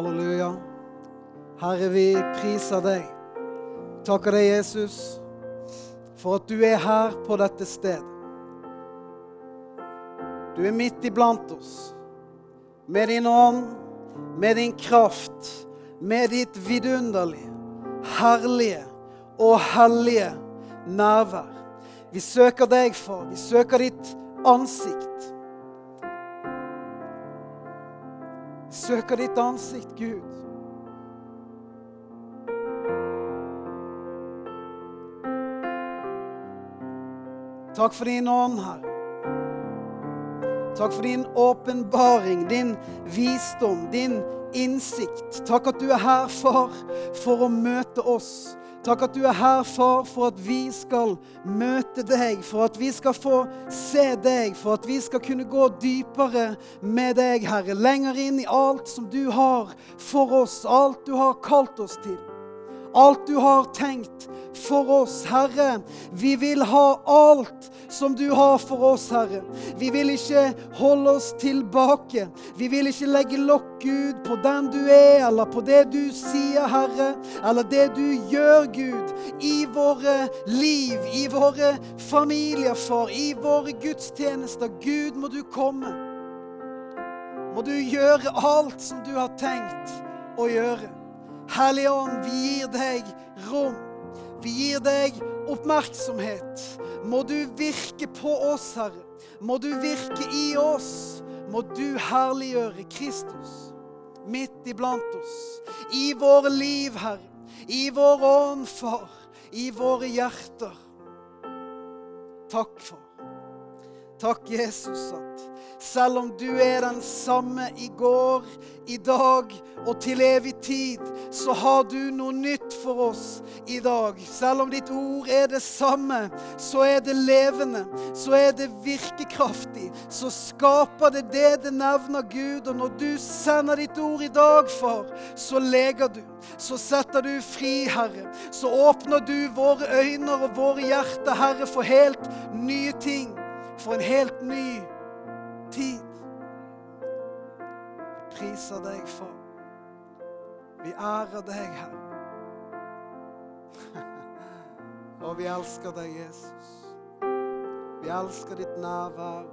Halleluja. Herre, vi priser deg. Takker deg, Jesus, for at du er her på dette sted. Du er midt iblant oss. Med din ånd, med din kraft, med ditt vidunderlige, herlige og hellige nærvær. Vi søker deg, far. Vi søker ditt ansikt. Søker ditt ansikt, Gud. Takk for din ånd, Herre. Takk for din åpenbaring, din visdom, din innsikt. Takk at du er her, far, for å møte oss. Takk at du er her, far, for at vi skal møte deg, for at vi skal få se deg, for at vi skal kunne gå dypere med deg, Herre. Lenger inn i alt som du har for oss, alt du har kalt oss til. Alt du har tenkt for oss, Herre. Vi vil ha alt som du har for oss, Herre. Vi vil ikke holde oss tilbake. Vi vil ikke legge lokk, Gud, på den du er, eller på det du sier, Herre, eller det du gjør, Gud, i våre liv, i våre familier, far, i våre gudstjenester. Gud, må du komme. Må du gjøre alt som du har tenkt å gjøre. Hellige Ånd, vi gir deg rom. Vi gir deg oppmerksomhet. Må du virke på oss, Herre. Må du virke i oss. Må du herliggjøre Kristus midt iblant oss. I våre liv, Herre. I vår ånd, Far. I våre hjerter. Takk, Far. Takk, Jesus, at selv om du er den samme i går, i dag og til evig tid, så har du noe nytt for oss i dag. Selv om ditt ord er det samme, så er det levende, så er det virkekraftig. Så skaper det det det nevner Gud. Og når du sender ditt ord i dag, far, så leger du. Så setter du fri, Herre. Så åpner du våre øyne og våre hjerter, Herre, for helt nye ting. For en helt ny tid. Vi priser deg, for. Vi ærer deg, Herre. Og vi elsker deg, Jesus. Vi elsker ditt nærvær.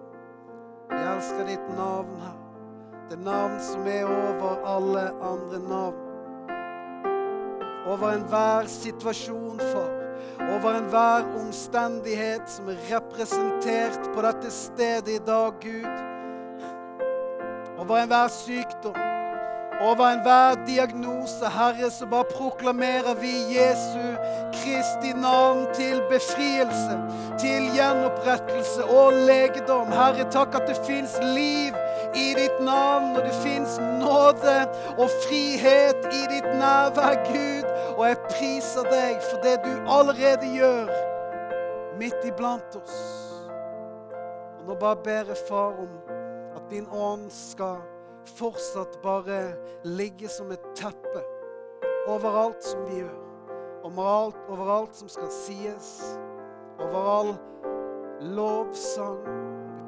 Vi elsker ditt navn, Herre. Det navn som er over alle andre navn. Over enhver situasjon, far. Over enhver omstendighet som er representert på dette stedet i dag, Gud. Over enhver sykdom. Over enhver diagnose, Herre, så bare proklamerer vi Jesu Kristi navn til befrielse, til gjenopprettelse og legedom. Herre, takk at det fins liv i ditt navn, og det fins nåde og frihet i ditt nærvær, Gud. Og jeg priser deg for det du allerede gjør midt iblant oss. Og nå bare ber jeg, far, om at din ånd skal fortsatt bare ligge som et teppe overalt som vi gjør. Overalt, overalt som skal sies. Over all lovsang,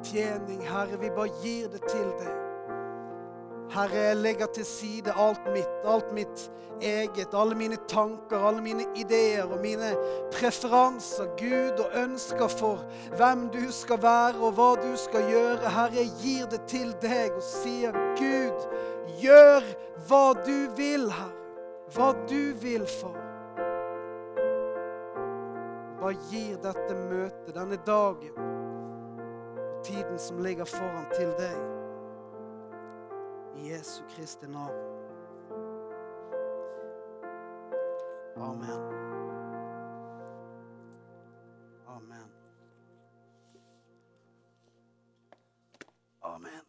betjening. Herre, vi bare gir det til deg. Herre, jeg legger til side alt mitt, alt mitt eget, alle mine tanker, alle mine ideer og mine preferanser, Gud, og ønsker for hvem du skal være og hva du skal gjøre. Herre, jeg gir det til deg og sier, Gud, gjør hva du vil, Herre. Hva du vil, far. Hva gir dette møtet, denne dagen, tiden som ligger foran, til deg. I Jesu Kristi navn. Amen. Amen. Amen.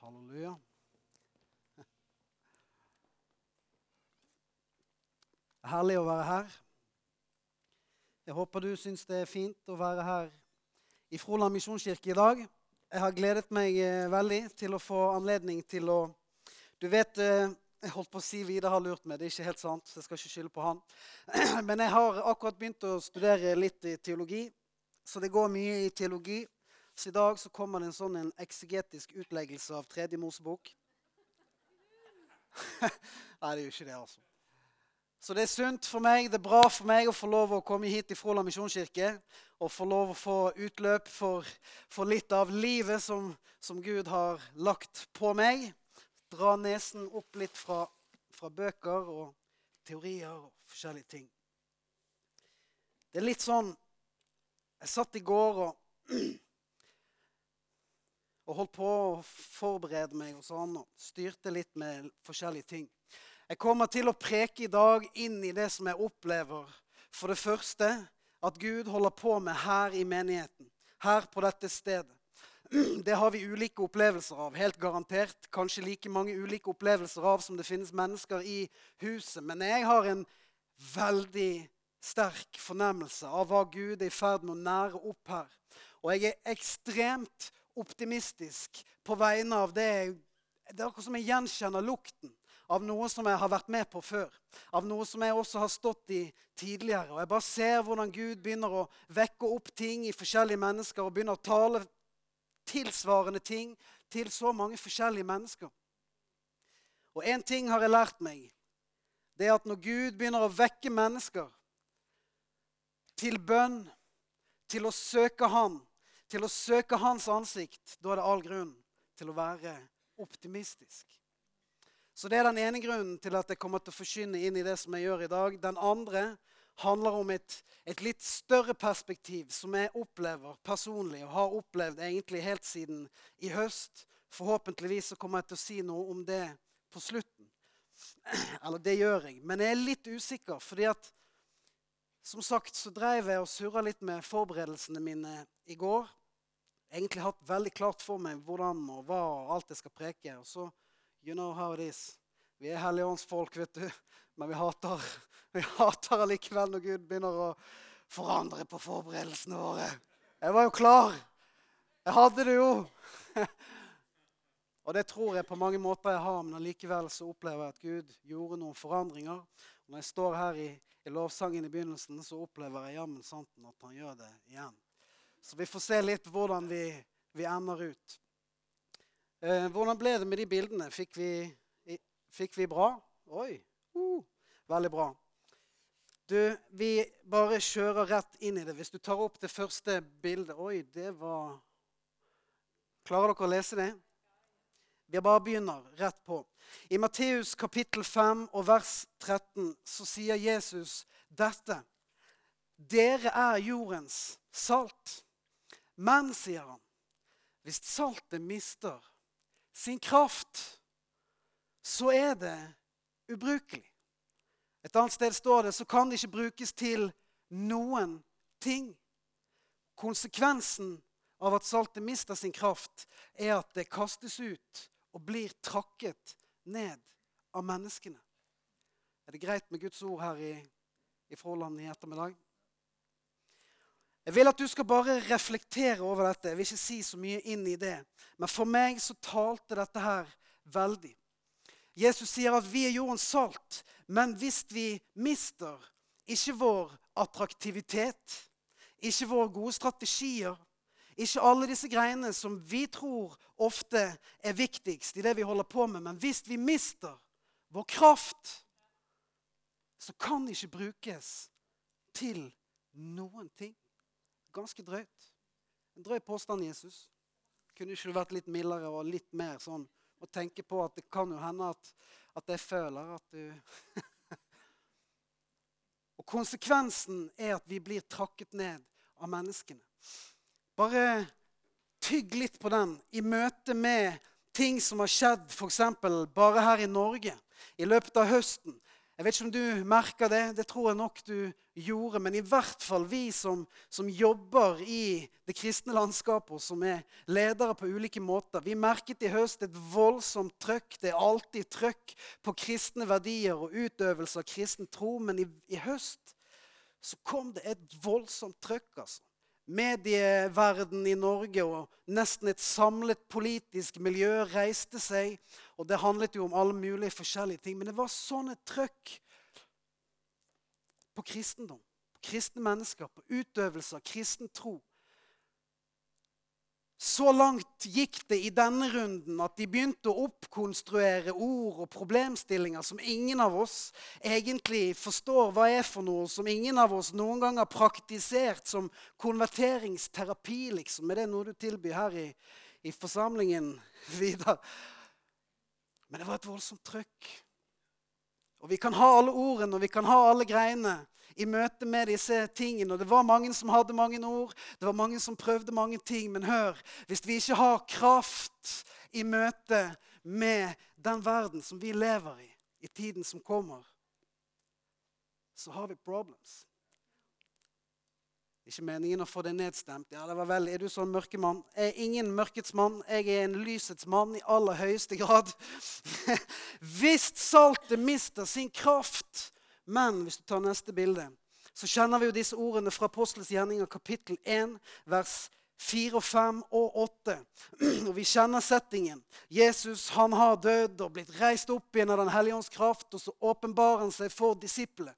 Halleluja. Herlig å være her. Jeg håper du syns det er fint å være her i Froland misjonskirke i dag. Jeg har gledet meg eh, veldig til å få anledning til å Du vet eh, Jeg holdt på å si Vidar har lurt meg. Det er ikke helt sant. så jeg skal ikke skylde på han. Men jeg har akkurat begynt å studere litt i teologi, så det går mye i teologi. Så i dag så kommer det en sånn en eksegetisk utleggelse av Tredje Mosebok. Nei, det er jo ikke det, altså. Så det er sunt for meg, det er bra for meg å få lov å komme hit til Froland misjonskirke og få lov å få utløp for, for litt av livet som, som, Gud har lagt på meg. Dra nesen opp litt fra, fra bøker og teorier og forskjellige ting. Det er litt sånn Jeg satt i går og, og holdt på å forberede meg og sånn, og styrte litt med forskjellige ting. Jeg kommer til å preke i dag inn i det som jeg opplever. For det første at Gud holder på med her i menigheten. Her på dette stedet. Det har vi ulike opplevelser av, helt garantert. Kanskje like mange ulike opplevelser av som det finnes mennesker i huset. Men jeg har en veldig sterk fornemmelse av hva Gud er i ferd med å nære opp her. Og jeg er ekstremt optimistisk på vegne av det. Det er akkurat som jeg gjenkjenner lukten av noe som jeg har vært med på før. Av noe som jeg også har stått i tidligere. Og jeg bare ser hvordan Gud begynner å vekke opp ting i forskjellige mennesker og begynner å tale tilsvarende ting til så mange forskjellige mennesker. Og én ting har jeg lært meg. Det er at når Gud begynner å vekke mennesker til bønn, til å søke Han, til å søke Hans ansikt, da er det all grunn til å være optimistisk. Så Det er den ene grunnen til at jeg kommer til å forkynne inn i det som jeg gjør i dag. Den andre handler om et, et litt større perspektiv som jeg opplever personlig, og har opplevd egentlig helt siden i høst. Forhåpentligvis så kommer jeg til å si noe om det på slutten. Eller det gjør jeg. Men jeg er litt usikker, fordi at som sagt så dreiv jeg og surra litt med forberedelsene mine i går. Egentlig hatt veldig klart for meg hvordan og hva og alt jeg skal preke. Og så, you know how it is. Vi er helligåndsfolk, vet du. Men vi hater, vi hater allikevel når Gud begynner å forandre på forberedelsene våre. Jeg var jo klar. Jeg hadde det jo. Og det tror jeg på mange måter jeg har, men allikevel så opplever jeg at Gud gjorde noen forandringer. Og når jeg står her i i lovsangen i begynnelsen, så opplever jeg jammen santen at han gjør det igjen. Så vi får se litt hvordan vi, vi ender ut. Eh, hvordan ble det med de bildene? Fikk vi, fikk vi bra? Oi! Uh, veldig bra. Du, vi bare kjører rett inn i det. Hvis du tar opp det første bildet Oi, det var Klarer dere å lese det? Vi bare begynner rett på. I Matteus kapittel 5 og vers 13 så sier Jesus dette. Dere er jordens salt. Men, sier han, hvis saltet mister sin kraft, så er det ubrukelig. Et annet sted står det så kan det ikke brukes til noen ting. Konsekvensen av at saltet mister sin kraft, er at det kastes ut og blir trakket ned av menneskene. Er det greit med Guds ord her i, i Fråland i ettermiddag? Jeg vil at du skal bare reflektere over dette. Jeg vil ikke si så mye inn i det. Men for meg så talte dette her veldig. Jesus sier at vi er jordens salt, men hvis vi mister ikke vår attraktivitet, ikke våre gode strategier, ikke alle disse greiene som vi tror ofte er viktigst i det vi holder på med. Men hvis vi mister vår kraft, så kan det ikke brukes til noen ting. Ganske drøyt. En drøy påstand, Jesus. Kunne ikke du vært litt mildere og litt mer sånn og tenke på at det kan jo hende at, at jeg føler at du Og konsekvensen er at vi blir trakket ned av menneskene. Bare tygg litt på den i møte med ting som har skjedd f.eks. bare her i Norge i løpet av høsten. Jeg vet ikke om du merker det, det tror jeg nok du gjorde. Men i hvert fall vi som, som jobber i det kristne landskapet, og som er ledere på ulike måter. Vi merket i høst et voldsomt trøkk. Det er alltid trøkk på kristne verdier og utøvelse av kristen tro. Men i, i høst så kom det et voldsomt trøkk. altså medieverden i Norge og nesten et samlet politisk miljø reiste seg. Og det handlet jo om alle mulige forskjellige ting. Men det var sånne trøkk på kristendom, på kristne mennesker, på utøvelse av kristen tro. Så langt gikk det i denne runden at de begynte å oppkonstruere ord og problemstillinger som ingen av oss egentlig forstår hva er for noe, som ingen av oss noen gang har praktisert som konverteringsterapi. liksom. Er det noe du tilbyr her i, i forsamlingen, Vidar? Men det var et voldsomt trøkk. Og vi kan ha alle ordene og vi kan ha alle greiene i møte med disse tingene. Og det var mange som hadde mange ord, det var mange som prøvde mange ting. Men hør, hvis vi ikke har kraft i møte med den verden som vi lever i, i tiden som kommer, så har vi problems. Ikke meningen å få det nedstemt. Ja, det var vel, Er du sånn mørkemann? Jeg er ingen mørkets mann. Jeg er en lysets mann i aller høyeste grad. Hvis saltet mister sin kraft, men hvis du tar neste bilde, så kjenner vi jo disse ordene fra Apostles gjerninger, kapittel 1, vers 4 og 5 og 8. Og vi kjenner settingen. Jesus han har dødd og blitt reist opp igjen av Den hellige ånds kraft, og så åpenbarer han seg for disiplene.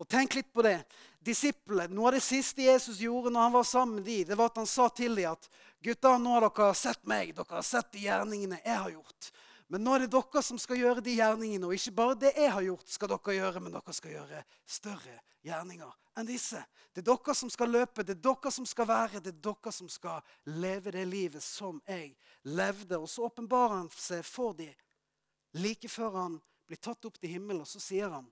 Og tenk litt på det. Disiplene, Noe av det siste Jesus gjorde når han var sammen med dem, det var at han sa til dem at gutter, nå har dere sett meg. Dere har sett de gjerningene jeg har gjort. Men nå er det dere som skal gjøre de gjerningene. Og ikke bare det jeg har gjort, skal dere gjøre, men dere skal gjøre større gjerninger enn disse. Det er dere som skal løpe, det er dere som skal være, det er dere som skal leve det livet som jeg levde. Og så åpenbarer han seg for dem like før han blir tatt opp til himmelen. Og så sier han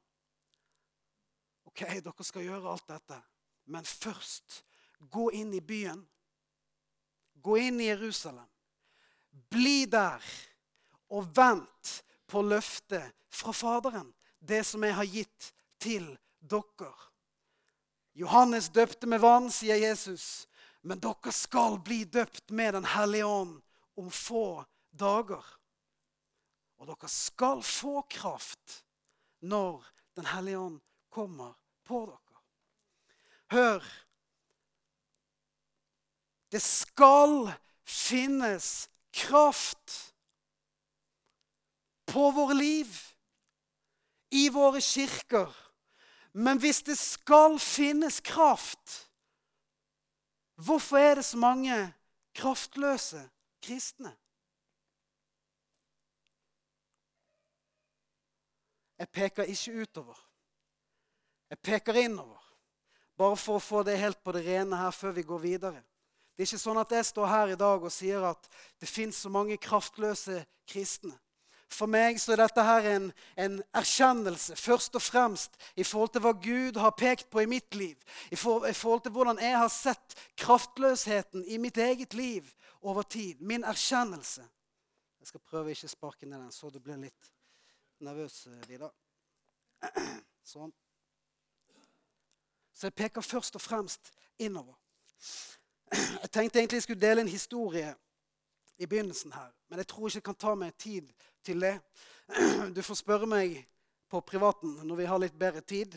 OK, dere skal gjøre alt dette, men først gå inn i byen. Gå inn i Jerusalem. Bli der og vent på løftet fra Faderen, det som jeg har gitt til dere. Johannes døpte med vann, sier Jesus, men dere skal bli døpt med Den hellige ånd om få dager. Og dere skal få kraft når Den hellige ånd kommer på dere. Hør. Det skal finnes kraft på våre liv, i våre kirker. Men hvis det skal finnes kraft, hvorfor er det så mange kraftløse kristne? Jeg peker ikke utover. Jeg peker innover. Bare for å få det helt på det rene her før vi går videre. Det er ikke sånn at jeg står her i dag og sier at det fins så mange kraftløse kristne. For meg så er dette her en, en, erkjennelse først og fremst i forhold til hva Gud har pekt på i mitt liv. I, for, I, forhold til hvordan jeg har sett kraftløsheten i mitt eget liv over tid. Min erkjennelse. Jeg skal prøve ikke sparke ned den, så du blir litt nervøs, Vidar. Sånn. Så jeg peker først og fremst innover. Jeg tenkte egentlig jeg skulle dele en historie i begynnelsen her. Men jeg tror ikke jeg kan ta meg tid til det. Du får spørre meg på privaten når vi har litt bedre tid.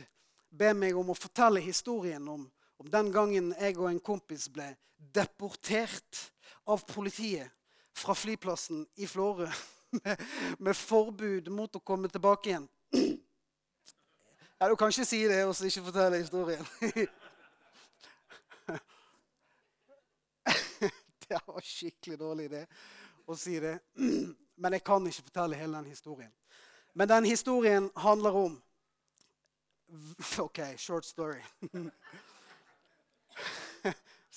Be meg om å fortelle historien om, om den gangen jeg og en kompis ble deportert av politiet fra flyplassen i Florø med, med forbud mot å komme tilbake igjen. Ja, Du kan ikke si det og ikke fortelle historien. Det var skikkelig dårlig idé å si det. Men jeg kan ikke fortelle hele den historien. Men den historien handler om OK, short story.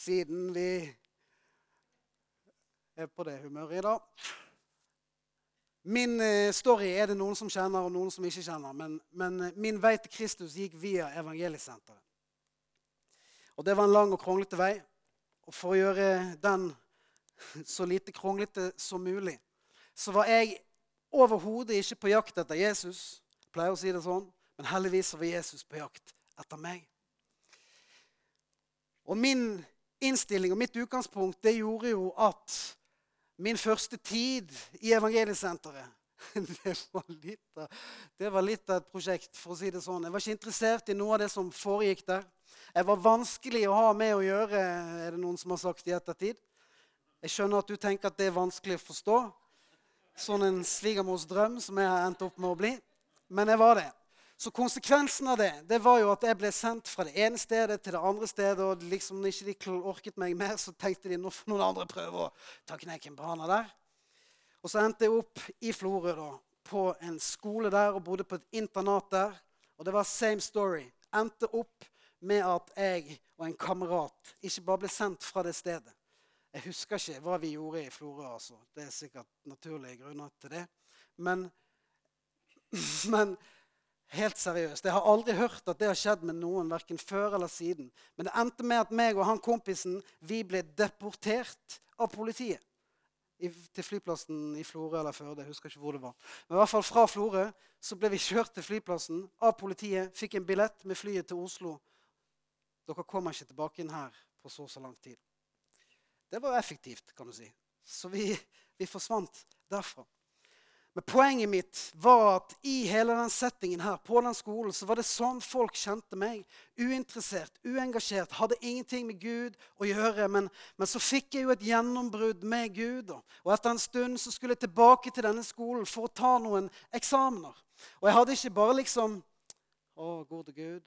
Siden vi er på det humøret i dag. Min eh, story er det noen som kjenner, og noen som ikke kjenner. Men, men eh, min vei til Kristus gikk via Evangeliesenteret. Og det var en lang og kronglete vei. Og for å gjøre den så lite kronglete som mulig, så var jeg overhodet ikke på jakt etter Jesus. Jeg pleier å si det sånn. Men heldigvis var Jesus på jakt etter meg. Og min innstilling og mitt utgangspunkt det gjorde jo at min første tid i Evangeliesenteret det var, litt av, det var litt av et prosjekt, for å si det sånn. Jeg var ikke interessert i noe av det som foregikk der. Jeg var vanskelig å ha med å gjøre, er det noen som har sagt i ettertid. Jeg skjønner at du tenker at det er vanskelig å forstå. Sånn en svigermors drøm som jeg har endt opp med å bli. Men jeg var det. Så konsekvensen av det det var jo at jeg ble sendt fra det ene stedet til det andre stedet. Og liksom når ikke de orket meg mer, så tenkte de nå får noen andre prøve å ta knekken på hana der. Og så endte jeg opp i Florø da, på en skole der og bodde på et internat der. Og det var same story. Endte opp med at jeg og en kamerat ikke bare ble sendt fra det stedet. Jeg husker ikke hva vi gjorde i Florø. altså. Det er sikkert naturlige grunner til det. Men, men helt seriøst, jeg har aldri hørt at det har skjedd med noen, verken før eller siden. Men det endte med at meg og han kompisen vi ble deportert av politiet. I, til flyplassen i Florø eller Førde. Jeg husker ikke hvor det var. Men i hvert fall fra Florø så ble vi kjørt til flyplassen av politiet. Fikk en billett med flyet til Oslo. Dere kommer ikke tilbake inn her på så og så lang tid. Det var effektivt, kan du si. Så vi, vi forsvant derfra. Men poenget mitt var at i hele den settingen her, på den skolen, så var det sånn folk kjente meg. Uinteressert, uengasjert, hadde ingenting med Gud å gjøre. Men, men så fikk jeg jo et gjennombrudd med Gud. Og etter en stund så skulle jeg tilbake til denne skolen for å ta noen eksamener. Og jeg hadde ikke bare liksom Å, gode Gud.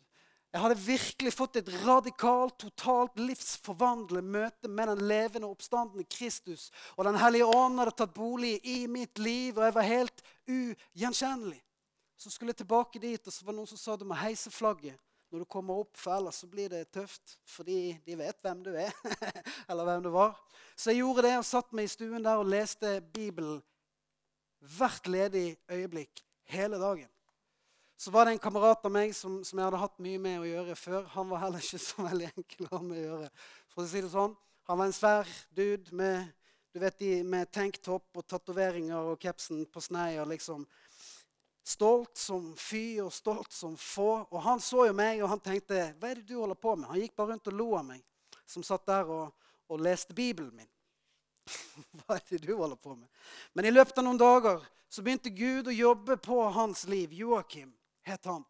Jeg hadde virkelig fått et radikalt, totalt livsforvandlet møte med den levende oppstandende Kristus. Og Den hellige ånd hadde tatt bolig i mitt liv, og jeg var helt ugjenkjennelig. Så skulle jeg tilbake dit, og så var det noen som sa du må heise flagget når du kommer opp, for ellers så blir det tøft. Fordi de vet hvem du er, eller hvem du var. Så jeg gjorde det og satt meg i stuen der og leste Bibelen hvert ledig øyeblikk hele dagen. Så var det en kamerat av meg som, som, jeg hadde hatt mye med å gjøre før. Han var heller ikke så veldig enkel å ha med å gjøre. For å si det sånn. Han var en svær dude med, du vet, med tanktopp og tatoveringer og capsen på sneier. liksom. Stolt som fy og stolt som få. Og han så jo meg, og han tenkte Hva er det du holder på med? Han gikk bare rundt og lo av meg, som satt der og, og leste Bibelen min. Hva er det du holder på med? Men i løpet av noen dager så begynte Gud å jobbe på hans liv. Joakim het han.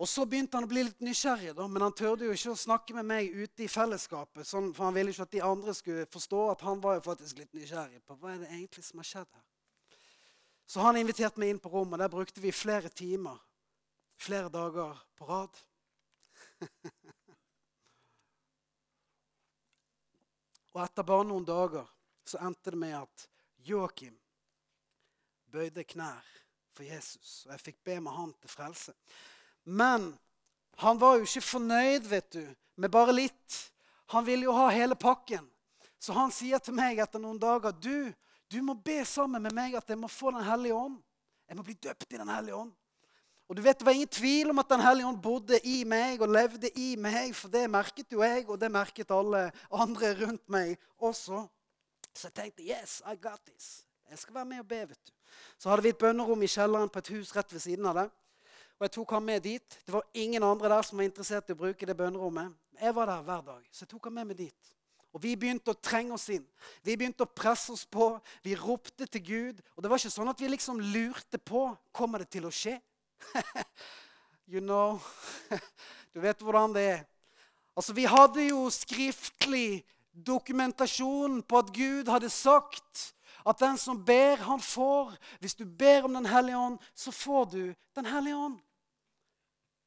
Og Så begynte han å bli litt nysgjerrig, da, men han tørde jo ikke å snakke med meg ute i fellesskapet. Sånn, for Han ville ikke at de andre skulle forstå at han var jo faktisk litt nysgjerrig på hva er det egentlig som har skjedd her. Så han inviterte meg inn på rommet. Der brukte vi flere timer, flere dager på rad. og etter bare noen dager så endte det med at Joakim bøyde knær for Jesus. Og jeg fikk be med han til frelse. Men han var jo ikke fornøyd vet du, med bare litt. Han ville jo ha hele pakken. Så han sier til meg etter noen dager du, du må be sammen med meg at jeg må få Den hellige ånd. Jeg må bli døpt i Den hellige ånd. Og du vet, Det var ingen tvil om at Den hellige ånd bodde i meg og levde i meg. For det merket jo jeg, og det merket alle andre rundt meg også. Så jeg tenkte yes, I got this. Jeg skal være med og be. vet du. Så hadde vi et bønnerom i kjelleren på et hus rett ved siden av det. Og jeg tok ham med dit. Det var ingen andre der som var interessert i å bruke det bønnerommet. Jeg var der hver dag, så jeg tok ham med meg dit. Og Vi begynte å trenge oss inn. Vi begynte å presse oss på. Vi ropte til Gud. Og det var ikke sånn at vi liksom lurte på kommer det til å skje. you know Du vet hvordan det er. Altså, Vi hadde jo skriftlig dokumentasjon på at Gud hadde sagt at den som ber, han får. Hvis du ber om Den hellige ånd, så får du Den hellige ånd.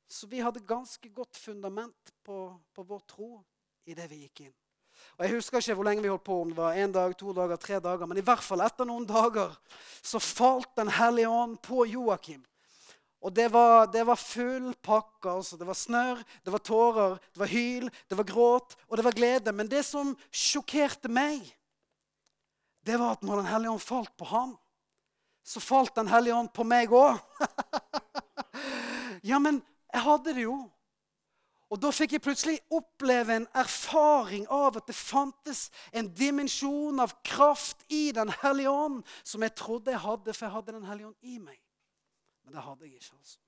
Så vi hadde ganske godt fundament på, på vår tro i det vi gikk inn. Og Jeg husker ikke hvor lenge vi holdt på, om det var én dag, to dager, tre dager. Men i hvert fall etter noen dager så falt Den hellige ånd på Joakim. Og det var, det var full pakke. altså. Det var snørr, det var tårer, det var hyl, det var gråt og det var glede. Men det som sjokkerte meg, det var at når Den hellige ånd falt på ham, så falt Den hellige ånd på meg òg. ja, men jeg hadde det jo. Og da fikk jeg plutselig oppleve en erfaring av at det fantes en dimensjon av kraft i Den hellige ånd som jeg trodde jeg hadde, for jeg hadde Den hellige ånd i meg. Men det hadde jeg ikke, altså.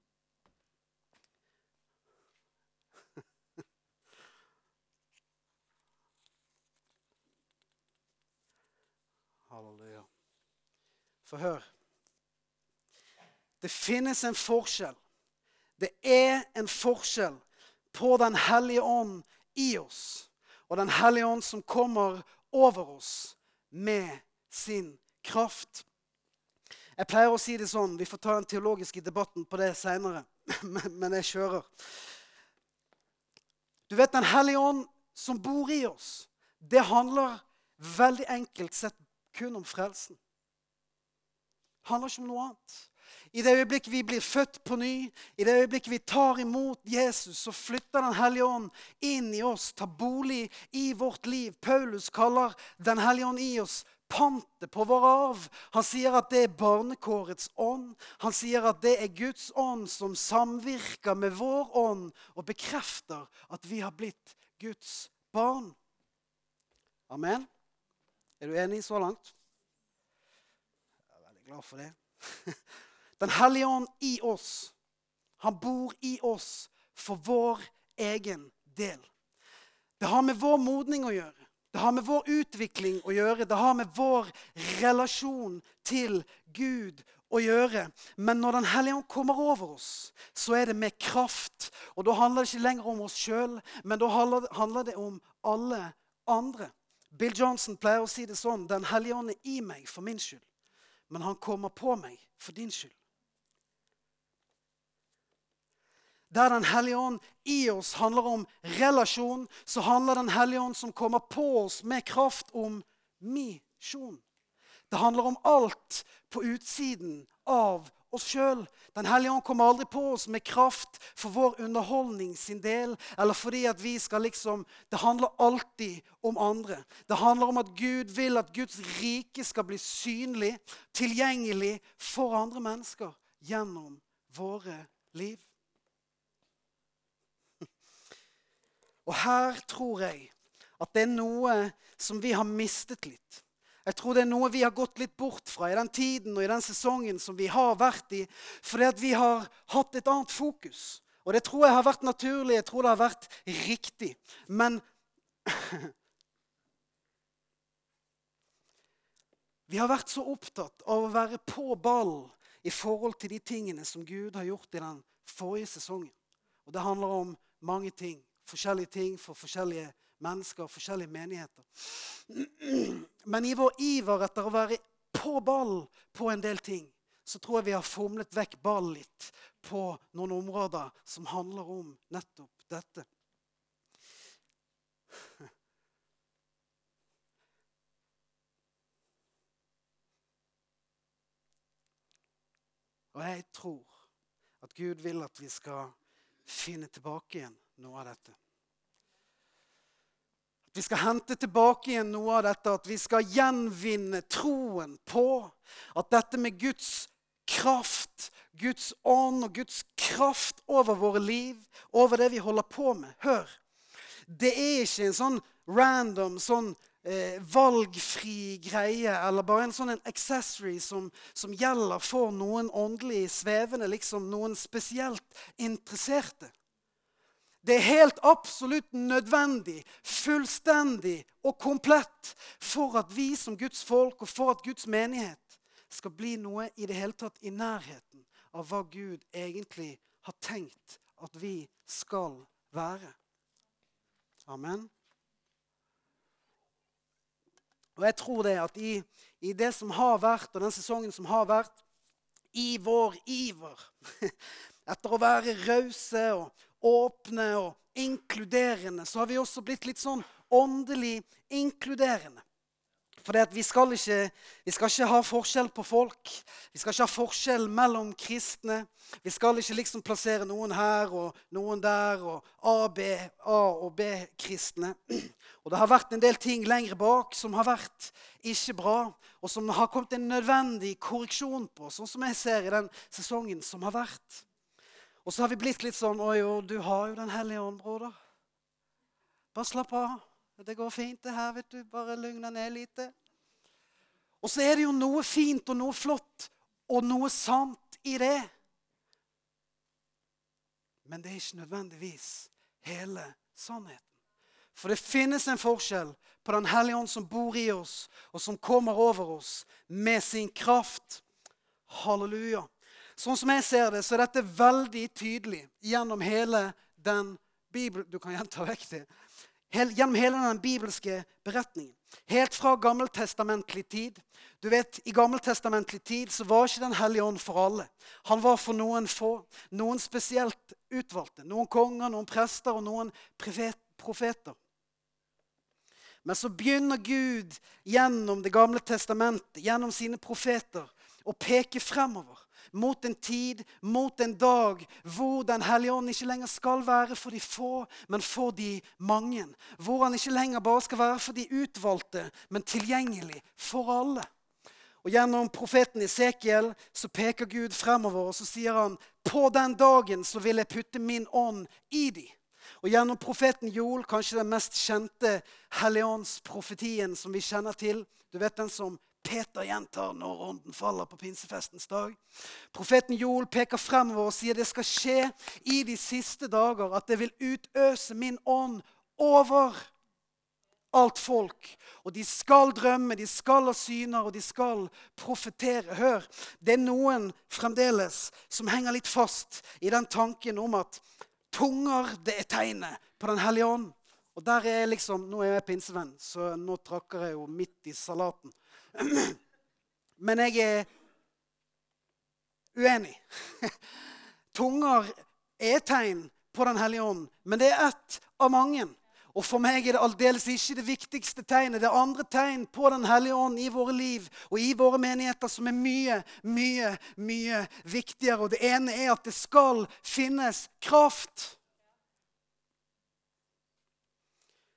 Halleluja. Hør. Det finnes en forskjell. Det er en forskjell på Den hellige ånd i oss og Den hellige ånd som kommer over oss med sin kraft. Jeg pleier å si det sånn, Vi får ta den teologiske debatten på det seinere, men jeg kjører. Du vet, Den hellige ånd som bor i oss, det handler veldig enkelt sett kun om frelsen. Handler ikke om noe annet. I det øyeblikket vi blir født på ny, i det øyeblikket vi tar imot Jesus, så flytter Den hellige ånd inn i oss, tar bolig i vårt liv. Paulus kaller Den hellige ånd i oss pantet på vår arv. Han sier at det er barnekårets ånd. Han sier at det er Guds ånd som samvirker med vår ånd og bekrefter at vi har blitt Guds barn. Amen. Er du enig så langt? Glad for det. Den hellige ånd i oss. Han bor i oss for vår egen del. Det har med vår modning å gjøre. Det har med vår utvikling å gjøre. Det har med vår relasjon til Gud å gjøre. Men når Den hellige ånd kommer over oss, så er det med kraft. Og da handler det ikke lenger om oss sjøl, men da handler det om alle andre. Bill Johnson pleier å si det sånn Den hellige ånd er i meg for min skyld, men han kommer på meg for din skyld. Der Den hellige ånd i oss handler om relasjon, så handler Den hellige ånd som kommer på oss med kraft, om misjon. Det handler om alt på utsiden av oss sjøl. Den hellige ånd kommer aldri på oss med kraft for vår underholdning sin del, eller fordi at vi skal liksom Det handler alltid om andre. Det handler om at Gud vil at Guds rike skal bli synlig, tilgjengelig for andre mennesker gjennom våre liv. Og her tror jeg at det er noe som vi har mistet litt. Jeg tror det er noe vi har gått litt bort fra i den tiden og i den sesongen som vi har vært i, fordi at vi har hatt et annet fokus. Og det tror jeg har vært naturlig, jeg tror det har vært riktig. Men Vi har vært så opptatt av å være på ball i forhold til de tingene som Gud har gjort i den forrige sesongen. Og det handler om mange ting forskjellige ting for forskjellige mennesker, forskjellige menigheter. Men i vår iver etter å være på ball på en del ting, så tror jeg vi har fomlet vekk ball litt på noen områder som handler om nettopp dette. Og jeg tror at Gud vil at vi skal finne tilbake igjen noe av dette. Vi skal hente tilbake igjen noe av dette, at vi skal gjenvinne troen på at dette med Guds kraft, Guds ånd og Guds kraft over våre liv, over det vi holder på med Hør! Det er ikke en sånn random, sånn eh, valgfri greie eller bare en sånn en accessory som, som, gjelder for noen åndelig svevende, liksom noen spesielt interesserte. Det er helt absolutt nødvendig, fullstendig og komplett for at vi som Guds folk og for at Guds menighet skal bli noe i det hele tatt i nærheten av hva Gud egentlig har tenkt at vi skal være. Amen. Og jeg tror det at i, i det som har vært, og den sesongen som har vært, i vår iver etter å være rause og åpne og inkluderende, så har vi også blitt litt sånn åndelig inkluderende. For vi skal, ikke, vi skal ikke ha forskjell på folk. Vi skal ikke ha forskjell mellom kristne. Vi skal ikke liksom plassere noen her og noen der og A, B, A og B-kristne. Og det har vært en del ting lenger bak som har vært ikke bra, og som har kommet en nødvendig korreksjon på, sånn som jeg ser i den sesongen som har vært. Og så har vi blitt litt sånn Oi, jo, du har jo Den hellige ånd, broder. Bare slapp av. Det går fint, det her. vet du. Bare lugn deg ned litt. Og så er det jo noe fint og noe flott og noe sant i det. Men det er ikke nødvendigvis hele sannheten. For det finnes en forskjell på Den hellige ånd som bor i oss, og som kommer over oss med sin kraft. Halleluja. Sånn som jeg ser det, så er dette veldig tydelig gjennom hele den Bibel... Du kan gjenta vekk det. Gjennom hele den bibelske beretningen. Helt fra gammeltestamentlig tid. Du vet, I gammeltestamentlig tid så var ikke Den hellige ånd for alle. Han var for noen få. Noen spesielt utvalgte. Noen konger, noen prester og noen profeter. Men så begynner Gud gjennom Det gamle testamentet, gjennom sine profeter, å peke fremover mot en tid, mot en dag hvor Den hellige ånd ikke lenger skal være for de få, men for de mange. Hvor han ikke lenger bare skal være for de utvalgte, men tilgjengelig for alle. Og Gjennom profeten Esekiel så peker Gud fremover og så sier han, på den dagen så vil jeg putte min ånd i de'. Og Gjennom profeten Joel, kanskje den mest kjente helligåndsprofetien som vi kjenner til. Du vet den som Peter gjentar når ånden faller på pinsefestens dag. Profeten Joel peker fremover og sier det skal skje i de siste dager at det vil utøse min ånd over alt folk. Og de skal drømme, de skal ha syner, og de skal profetere. Hør, det er noen fremdeles som henger litt fast i den tanken om at tunger, det er tegnet på Den hellige ånd. Og der er liksom, Nå er jeg pinsevenn, så nå trakker jeg jo midt i salaten. Men jeg er uenig. Tunger er tegn på Den hellige ånd, men det er ett av mange. Og for meg er det aldeles ikke det viktigste tegnet. Det er andre tegn på Den hellige ånd i våre liv og i våre menigheter som er mye, mye, mye viktigere. Og det ene er at det skal finnes kraft.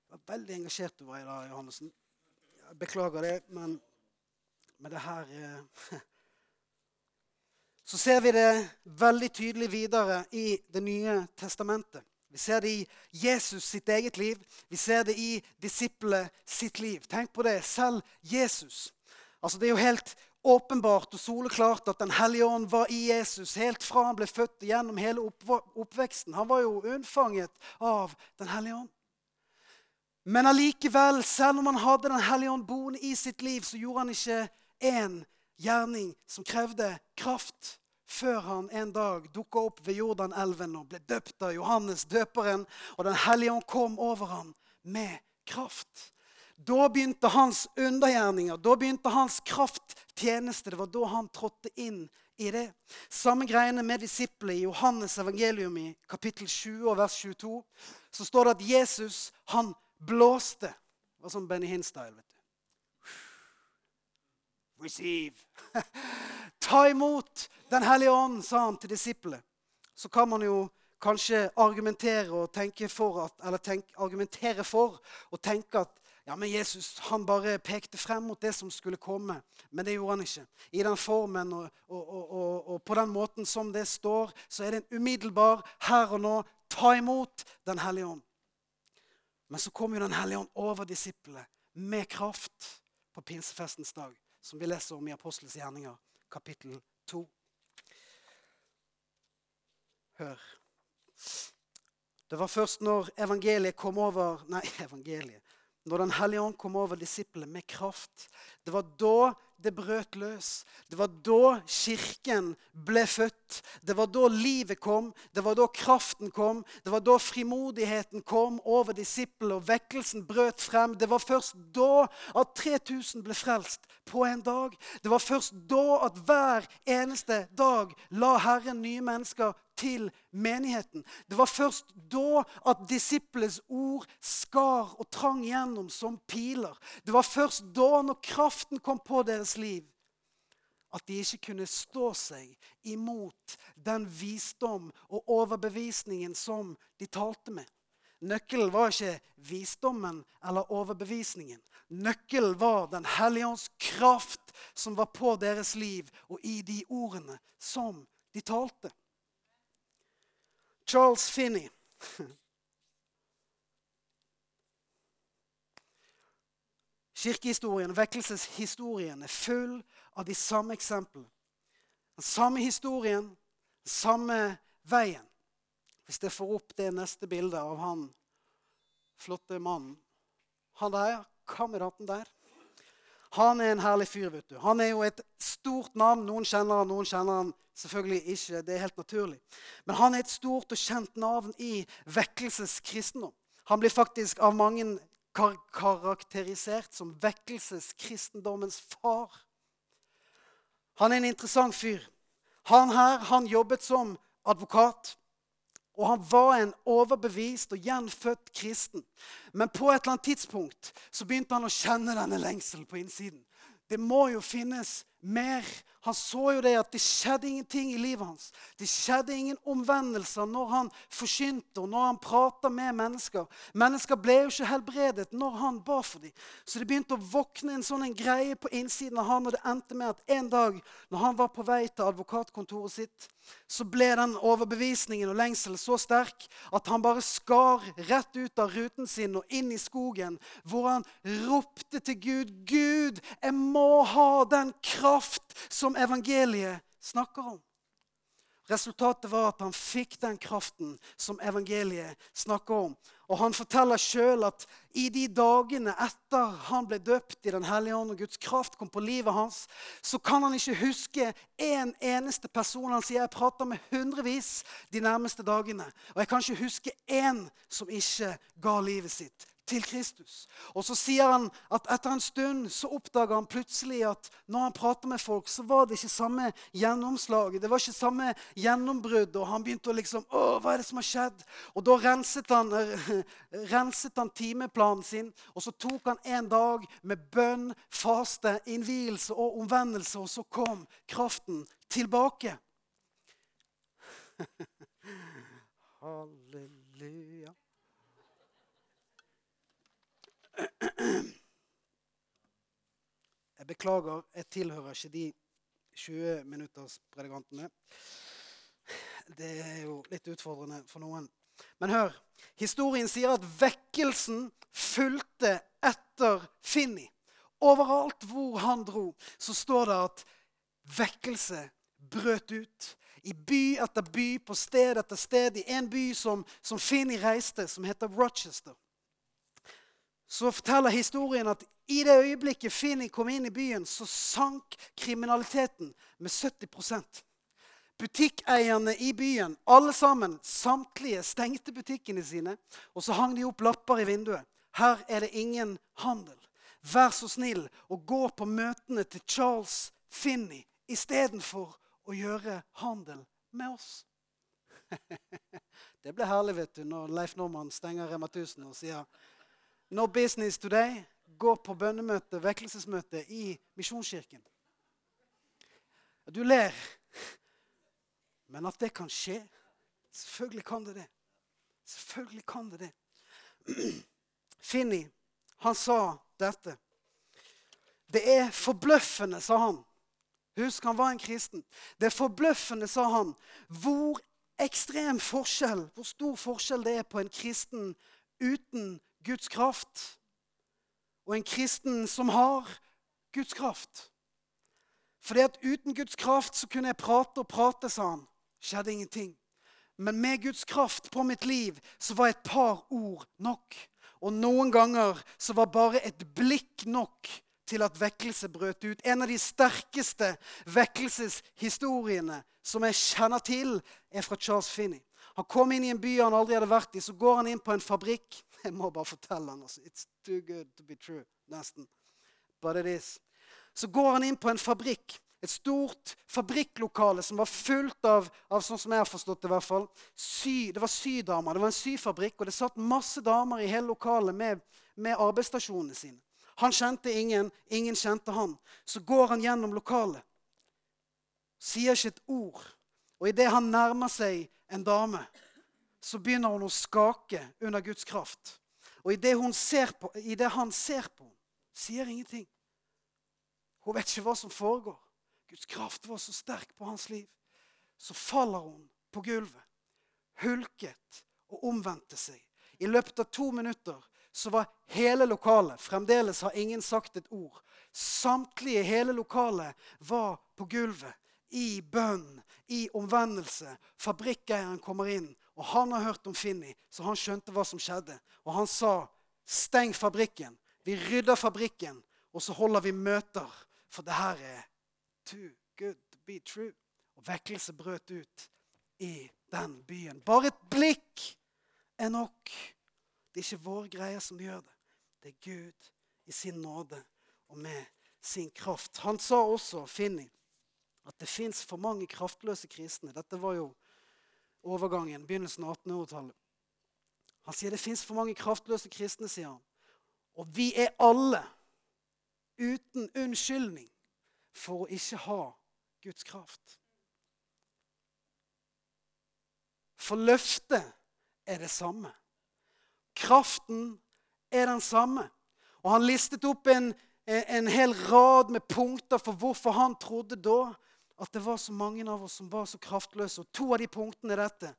Jeg var veldig engasjert du var i dag, Johannessen. Jeg beklager det, men med det her eh, Så ser vi det veldig tydelig videre i Det nye testamentet. Vi ser det i Jesus sitt eget liv. Vi ser det i disiplet sitt liv. Tenk på det. Selv Jesus. Altså Det er jo helt åpenbart og soleklart at Den hellige ånd var i Jesus helt fra han ble født gjennom hele oppveksten. Han var jo unnfanget av Den hellige ånd. Men allikevel, selv om han hadde Den hellige ånd boende i sitt liv, så gjorde han ikke en gjerning som krevde kraft, før han en dag dukka opp ved Jordanelven og ble døpt av Johannes døperen, og Den hellige ånd kom over ham med kraft. Da begynte hans undergjerninger, da begynte hans krafttjeneste. Det var da han trådte inn i det. Samme greiene med disiplene i Johannes evangelium i kapittel 20 og vers 22. Så står det at Jesus, han blåste. Det var sånn Benny Hinn-style. Receive. Ta imot Den hellige ånd, sa han til disiplene. Så kan man jo kanskje argumentere, og tenke for at, eller tenke, argumentere for og tenke at ja, men Jesus han bare pekte frem mot det som skulle komme. Men det gjorde han ikke. I den formen og, og, og, og på den måten som det står, så er det en umiddelbar her og nå ta imot Den hellige ånd. Men så kom jo Den hellige ånd over disiplene med kraft på pinsefestens dag som vi leser om i Apostels gjerninger, kapittel 2. Hør. Det var først når evangeliet kom over Nei, evangeliet. Når Den hellige ånd kom over disiplene med kraft. Det var da det brøt løs. Det var da kirken ble født. Det var da livet kom. Det var da kraften kom. Det var da frimodigheten kom over disiplene, og vekkelsen brøt frem. Det var først da at 3000 ble frelst på en dag. Det var først da at hver eneste dag la Herren nye mennesker til menigheten. Det var først da at disiplenes ord skar og trang gjennom som piler. Det var først da, når kraften kom på deres liv, at de ikke kunne stå seg imot den visdom og overbevisningen som de talte med. Nøkkelen var ikke visdommen eller overbevisningen. Nøkkelen var Den hellige ånds kraft som var på deres liv og i de ordene som de talte. Charles Finney Kirkehistorien, vekkelseshistorien, er full av de samme eksemplene. Den samme historien, den samme veien. Hvis jeg får opp det neste bildet av han flotte mannen Han der, kameraten der. Han er en herlig fyr. vet du. Han er jo et stort navn. Noen kjenner han, noen kjenner han selvfølgelig ikke. Det er helt naturlig. Men han er et stort og kjent navn i vekkelseskristendom. Han blir faktisk av mange kar karakterisert som vekkelseskristendommens far. Han er en interessant fyr. Han her han jobbet som advokat. Og han var en overbevist og gjenfødt kristen. Men på et eller annet tidspunkt så begynte han å kjenne denne lengselen på innsiden. Det må jo finnes mer. Han så jo det at det skjedde ingenting i livet hans. Det skjedde ingen omvendelser når han forkynte og når han prata med mennesker. Mennesker ble jo ikke helbredet når han ba for dem. Så det begynte å våkne en sånn en greie på innsiden av han, og det endte med at en dag når han var på vei til advokatkontoret sitt, så ble den overbevisningen og lengselen så sterk at han bare skar rett ut av ruten sin og inn i skogen, hvor han ropte til Gud, 'Gud, jeg må ha den kraft som evangeliet snakker om'. Resultatet var at han fikk den kraften som evangeliet snakker om. Og Han forteller sjøl at i de dagene etter han ble døpt i Den hellige ånd, og Guds kraft kom på livet hans, så kan han ikke huske en eneste person. Han sier jeg prater med hundrevis de nærmeste dagene. Og jeg kan ikke huske én som ikke ga livet sitt til Kristus. Og så sier han at etter en stund så oppdager han plutselig at når han prater med folk, så var det ikke samme gjennomslaget. Det var ikke samme gjennombrudd. Og han begynte å liksom Å, hva er det som har skjedd? Og da renset han, renset han timeplanen sin, og så tok han en dag med bønn, faste, innvielse og omvendelse, og så kom kraften tilbake. Halleluja. Jeg beklager, jeg tilhører ikke de 20 minutters predikantene. Det er jo litt utfordrende for noen. Men hør. Historien sier at vekkelsen fulgte etter Finni. Overalt hvor han dro, så står det at vekkelse brøt ut. I by etter by, på sted etter sted. I en by som, som Finni reiste, som heter Rochester så forteller historien at i det øyeblikket Finni kom inn i byen, så sank kriminaliteten med 70% Butikkeierne i byen, alle sammen, samtlige, stengte butikkene sine. Og så hang de opp lapper i vinduet. Her er det ingen handel. Vær så snill å gå på møtene til Charles Finney istedenfor å gjøre handel med oss. det ble herlig vet du, når Leif Normann stenger Rema 1000 og sier No business today. Gå på bønnemøte, vekkelsesmøte i Misjonskirken. Du ler. Men at det kan skje Selvfølgelig kan det det. Selvfølgelig kan det det. Finni, han sa dette. Det er forbløffende, sa han. Husk, han var en kristen. Det er forbløffende, sa han, hvor ekstrem forskjell, hvor stor forskjell det er på en kristen uten Guds kraft, og en kristen som har Guds kraft. Fordi at uten Guds kraft så kunne jeg prate og prate, sa han. Skjedde ingenting. Men med Guds kraft på mitt liv så var et par ord nok. Og noen ganger så var bare et blikk nok til at vekkelse brøt ut. En av de sterkeste vekkelseshistoriene som jeg kjenner til, er fra Charles Finney. Han kom inn i en by han aldri hadde vært i. Så går han inn på en fabrikk. Jeg må bare fortelle han, altså. It's too good to be true. Nesten. But it is. Så går han inn på en fabrikk. Et stort fabrikklokale som var fullt av, av sånn som jeg har forstått det i hvert fall, sy, Det var sydamer. Det var en syfabrikk, og det satt masse damer i hele lokalet med, med arbeidsstasjonene sine. Han kjente ingen, ingen kjente han. Så går han gjennom lokalet. Sier ikke et ord. Og idet han nærmer seg en dame, så begynner hun å skake under Guds kraft. Og i det han ser på henne, sier ingenting. Hun vet ikke hva som foregår. Guds kraft var så sterk på hans liv. Så faller hun på gulvet, hulket og omvendte seg. I løpet av to minutter så var hele lokalet Fremdeles har ingen sagt et ord. Samtlige hele lokalet var på gulvet i bønn, i omvendelse. Fabrikkeieren kommer inn, og han har hørt om Finni, så han skjønte hva som skjedde. Og han sa, 'Steng fabrikken. Vi rydder fabrikken, og så holder vi møter.' For det her er too good to be true. Og vekkelse brøt ut i den byen. Bare et blikk er nok. Det er ikke våre greier som gjør det. Det er Gud i sin nåde og med sin kraft. Han sa også, Finni, at det fins for mange kraftløse kristne. Dette var jo overgangen, begynnelsen av 1800-tallet. Han sier det fins for mange kraftløse kristne, sier han. Og vi er alle uten unnskyldning for å ikke ha Guds kraft. For løftet er det samme. Kraften er den samme. Og han listet opp en, en hel rad med punkter for hvorfor han trodde da at det var så mange av oss som var så kraftløse. Og to av de punktene er dette.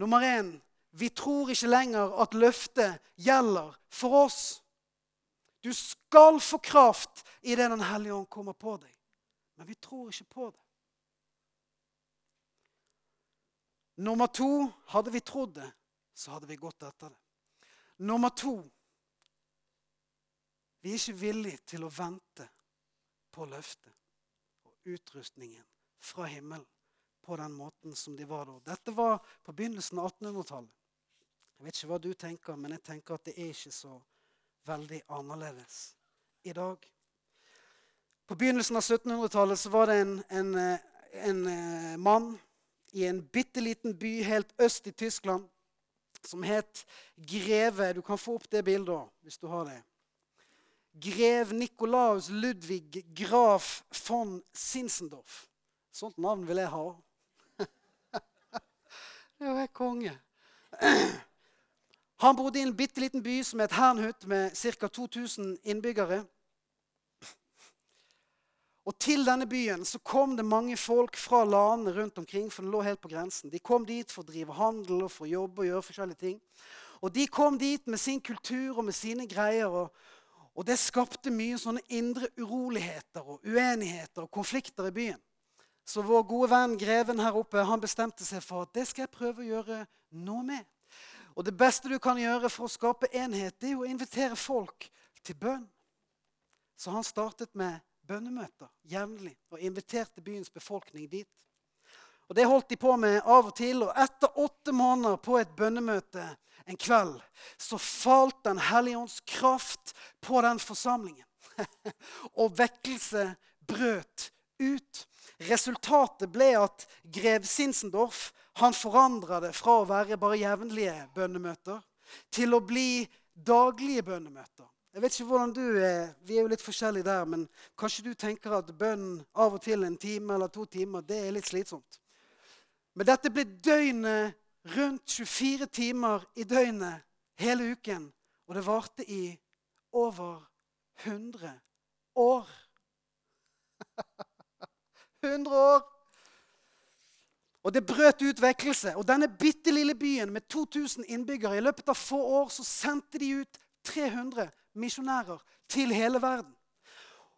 Nummer én vi tror ikke lenger at løftet gjelder for oss. Du skal få kraft idet Den hellige ånd kommer på deg. Men vi tror ikke på det. Nummer to hadde vi trodd det, så hadde vi gått etter det. Nummer to vi er ikke villige til å vente på løftet utrustningen fra himmelen på den måten som de var da. Dette var på begynnelsen av 1800-tallet. Jeg vet ikke hva du tenker, men jeg tenker at det er ikke så veldig annerledes i dag. På begynnelsen av 1700-tallet så var det en, en, en, eh, mann i en bitte liten by helt øst i Tyskland som het Greve. Du kan få opp det bildet hvis du har det grev Nikolaus Ludvig Graf von Sinsendorf. Sånt navn vil jeg ha. det helt konge. Han bodde i en bitte liten by som het Hernhut, med ca. 2000 innbyggere. Og Til denne byen så kom det mange folk fra landene rundt omkring. for den lå helt på grensen. De kom dit for å drive handel og for å jobbe og gjøre forskjellige ting. Og De kom dit med sin kultur og med sine greier. og og det skapte mye sånne indre uroligheter og uenigheter og konflikter i byen. Så vår gode venn greven her oppe han bestemte seg for at det skal jeg prøve å gjøre noe med. Og det beste du kan gjøre for å skape enhet, det er å invitere folk til bønn. Så han startet med bønnemøter jevnlig og inviterte byens befolkning dit. Og Det holdt de på med av og til. Og etter åtte måneder på et bønnemøte en kveld så falt Den hellige ånds kraft på den forsamlingen. og vekkelse brøt ut. Resultatet ble at grev Sinsendorf han forandra det fra å være bare jevnlige bønnemøter til å bli daglige bønnemøter. Jeg vet ikke hvordan du er, Vi er jo litt forskjellige der, men kanskje du tenker at bønn av og til en time eller to timer det er litt slitsomt. Men dette ble døgnet rundt 24 timer i døgnet hele uken. Og det varte i over 100 år. 100 år! Og det brøt ut vekkelse. Og denne bitte lille byen med 2000 innbyggere I løpet av få år så sendte de ut 300 misjonærer til hele verden.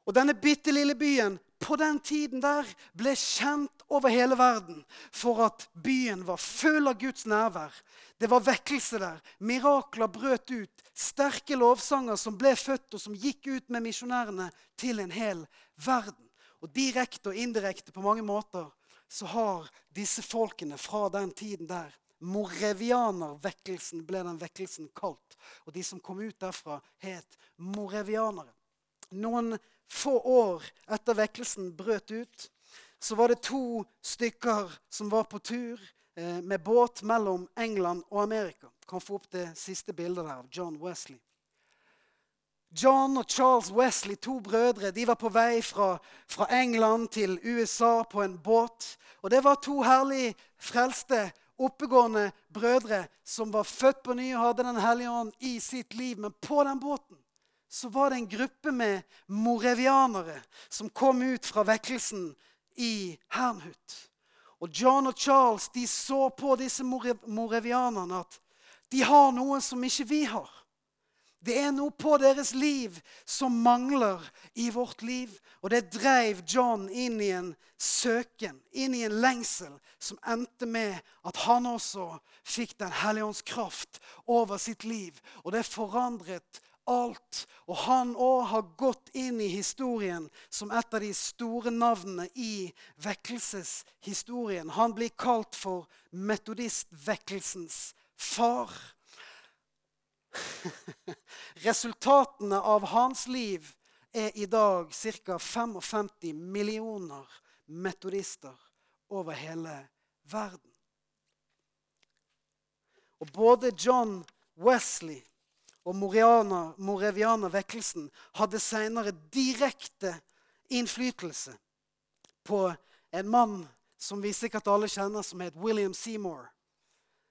Og denne bitte lille byen på den tiden der ble kjent over hele verden for at byen var full av Guds nærvær. Det var vekkelse der. Mirakler brøt ut. Sterke lovsanger som ble født, og som gikk ut med misjonærene til en hel verden. Og Direkte og indirekte på mange måter så har disse folkene fra den tiden der Morevianervekkelsen ble den vekkelsen kalt. Og de som kom ut derfra, het morevianere. Noen få år etter vekkelsen brøt ut, så var det to stykker som var på tur eh, med båt mellom England og Amerika. Kan få opp det siste bildet der av John Wesley. John og Charles Wesley, to brødre, de var på vei fra, fra England til USA på en båt. Og det var to herlig frelste, oppegående brødre som var født på ny og hadde Den hellige ånd i sitt liv. Men på den båten så var det en gruppe med morevianere som kom ut fra vekkelsen i Hernhut. Og John og Charles de så på disse morevianerne at de har noe som ikke vi har. Det er noe på deres liv som mangler i vårt liv. Og det dreiv John inn i en søken, inn i en lengsel, som endte med at han også fikk Den hellige ånds kraft over sitt liv. Og det forandret alt. Og han òg har gått inn i historien som et av de store navnene i vekkelseshistorien. Han blir kalt for metodistvekkelsens far. Resultatene av hans liv er i dag ca. 55 millioner metodister over hele verden. Og både John Wesley og Moreviana-vekkelsen hadde senere direkte innflytelse på en mann som vi sikkert alle kjenner, som het William Seymour.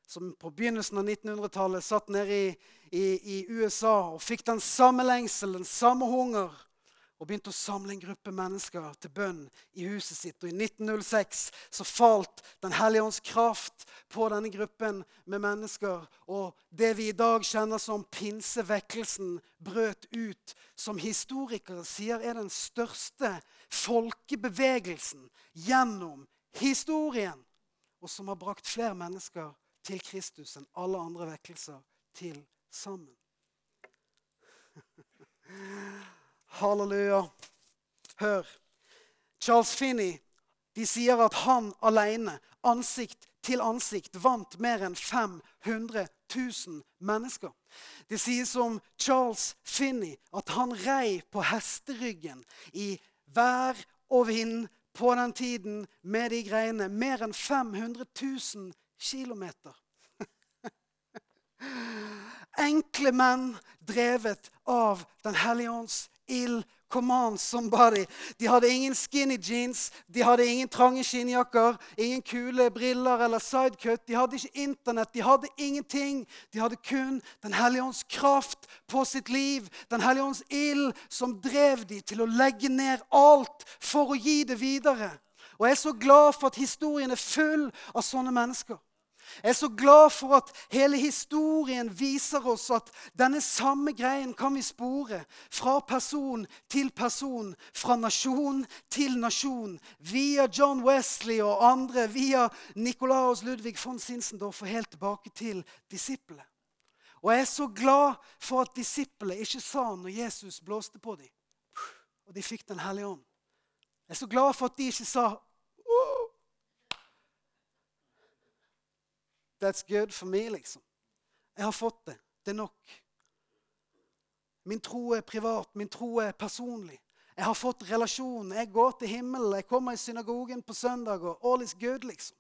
Som på begynnelsen av 1900-tallet satt nede i, i, i USA og fikk den samme lengsel, den samme hunger og begynte å samle en gruppe mennesker til bønn i huset sitt. Og I 1906 så falt Den hellige ånds kraft på denne gruppen med mennesker. Og det vi i dag kjenner som pinsevekkelsen, brøt ut, som historikere sier er den største folkebevegelsen gjennom historien. Og som har brakt flere mennesker til Kristus enn alle andre vekkelser til sammen. Halleluja. Hør. Charles Finney de sier at han alene, ansikt til ansikt, vant mer enn 500 000 mennesker. Det sies om Charles Finney at han rei på hesteryggen i vær og vind på den tiden med de greiene. Mer enn 500 000 kilometer. Enkle menn drevet av Den hellige ånds ild. Come on, somebody. De hadde ingen skinny jeans, de hadde ingen trange skinnjakker, ingen kule briller eller sidecut. De hadde ikke Internett, de hadde ingenting. De hadde kun Den hellige ånds kraft på sitt liv. Den hellige ånds ild som drev de til å legge ned alt for å gi det videre. Og Jeg er så glad for at historien er full av sånne mennesker. Jeg er så glad for at hele historien viser oss at denne samme greien kan vi spore fra person til person, fra nasjon til nasjon, via John Wesley og andre, via Nikolaus Ludvig von Sinsendorf og helt tilbake til disiplene. Og jeg er så glad for at disiplene ikke sa når Jesus blåste på dem, og de fikk Den hellige ånd. Jeg er så glad for at de ikke sa That's good for me, liksom. Jeg har fått det. Det er nok. Min tro er privat, min tro er personlig. Jeg har fått relasjon. Jeg går til himmelen, jeg kommer i synagogen på søndag, og all is good, liksom.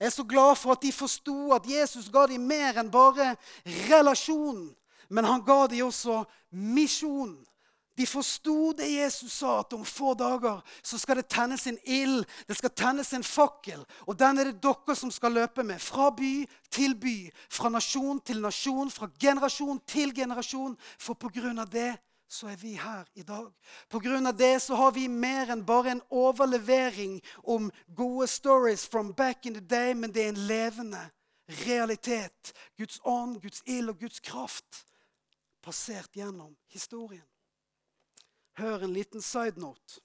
Jeg er så glad for at de forsto at Jesus ga dem mer enn bare relasjon, men han ga dem også misjon. De forsto det Jesus sa, at om få dager så skal det tennes en ild. Det skal tennes en fakkel. Og den er det dere som skal løpe med. Fra by til by. Fra nasjon til nasjon. Fra generasjon til generasjon. For på grunn av det så er vi her i dag. På grunn av det så har vi mer enn bare en overlevering om gode stories from back in the day, men det er en levende realitet. Guds ånd, Guds ild og Guds kraft passert gjennom historien. Hør en liten side note.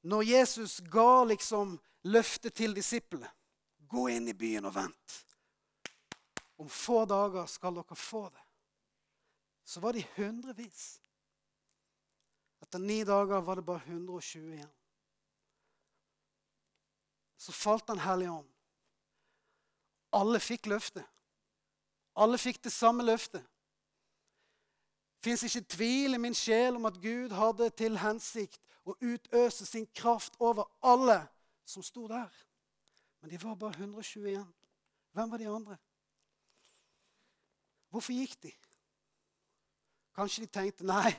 Når Jesus ga liksom løftet til disiplene Gå inn i byen og vent. Om få dager skal dere få det. Så var de hundrevis. Etter ni dager var det bare 120 igjen. Så falt Den hellige ånd. Alle fikk løftet. Alle fikk det samme løftet fins ikke tvil i min sjel om at Gud hadde til hensikt å utøse sin kraft over alle som sto der. Men de var bare 121. Hvem var de andre? Hvorfor gikk de? Kanskje de tenkte nei,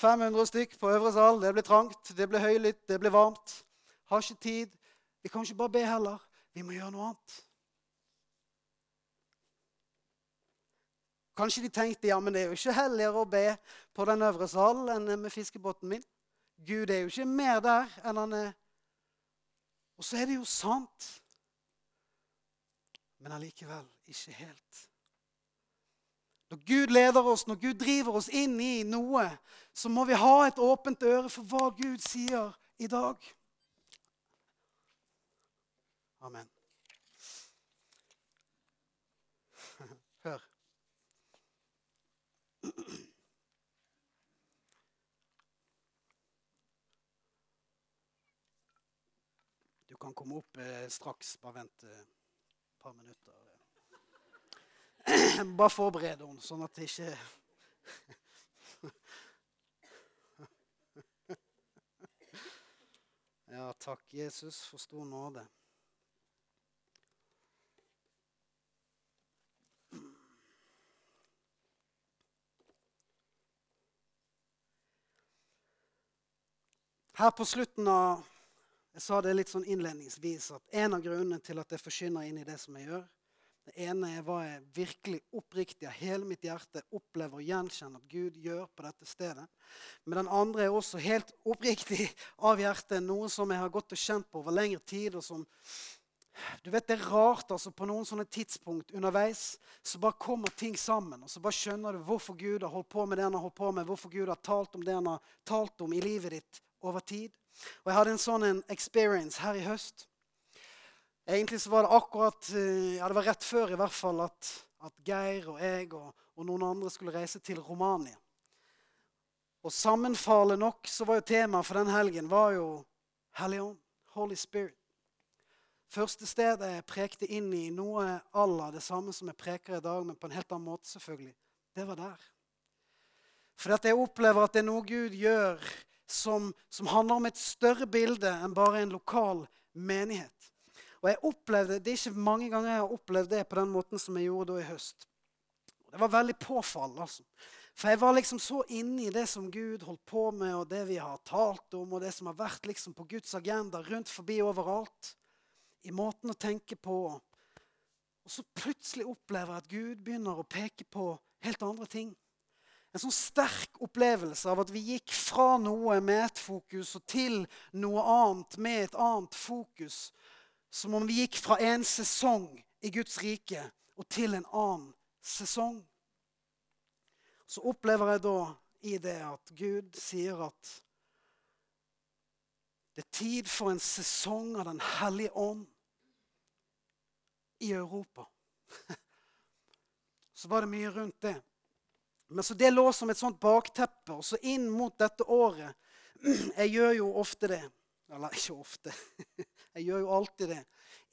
500 stykk på øvre sal, det blir trangt, det blir høylytt, det blir varmt. Har ikke tid. Vi kan ikke bare be heller. Vi må gjøre noe annet. Kanskje de tenkte ja, men det er jo ikke helligere å be på den øvre salen enn med fiskebåten min. Gud er jo ikke mer der enn han er Og så er det jo sant. Men allikevel ikke helt. Når Gud leder oss, når Gud driver oss inn i noe, så må vi ha et åpent øre for hva Gud sier i dag. Amen. Hør. Du kan komme opp eh, straks. Bare vent eh, et par minutter. bare forbered henne, sånn at det ikke Ja, takk, Jesus, for stor nåde. Her på slutten av Jeg sa det litt sånn innledningsvis at en av grunnene til at jeg forsyner inn i det som jeg gjør, det ene er hva jeg virkelig oppriktig av hele mitt hjerte opplever og gjenkjenner at Gud gjør på dette stedet. Men den andre er også helt oppriktig av hjertet, noe som jeg har gått og kjent på over lengre tid. og som du vet, Det er rart altså på noen sånne tidspunkt underveis så bare kommer ting sammen. og Så bare skjønner du hvorfor Gud har holdt på med det han har holdt på med, hvorfor Gud har talt om det han har talt om i livet ditt over tid. Og Jeg hadde en sånn en experience her i høst. Egentlig så var det akkurat eh, ja det var rett før i hvert fall at, at Geir og jeg og, og, noen andre skulle reise til Romania. Og sammenfallende nok så var jo temaet for den helgen var jo Helligånd, Holy Spirit. Første stedet jeg prekte inn i noe la det samme som jeg preker i dag, men på en helt annen måte, selvfølgelig, det var der. For at jeg opplever at det er noe Gud gjør som, som handler om et større bilde enn bare en lokal menighet. Og jeg opplevde, Det er ikke mange ganger jeg har opplevd det på den måten som jeg gjorde da i høst. Det var veldig påfallende. altså. For jeg var liksom så inne i det som Gud holdt på med, og det vi har talt om, og det som har vært liksom på Guds agenda rundt forbi overalt. I måten å tenke på. Og så plutselig opplever jeg at Gud begynner å peke på helt andre ting. En sånn sterk opplevelse av at vi gikk fra noe med et fokus og til noe annet med et annet fokus. Som om vi gikk fra en sesong i Guds rike og til en annen sesong. Så opplever jeg da i det at Gud sier at det er tid for en sesong av Den hellige ånd i Europa. Så var det mye rundt det. Men så Det lå som et sånt bakteppe. Og så inn mot dette året Jeg gjør jo ofte det. Eller ikke ofte. Jeg gjør jo alltid det.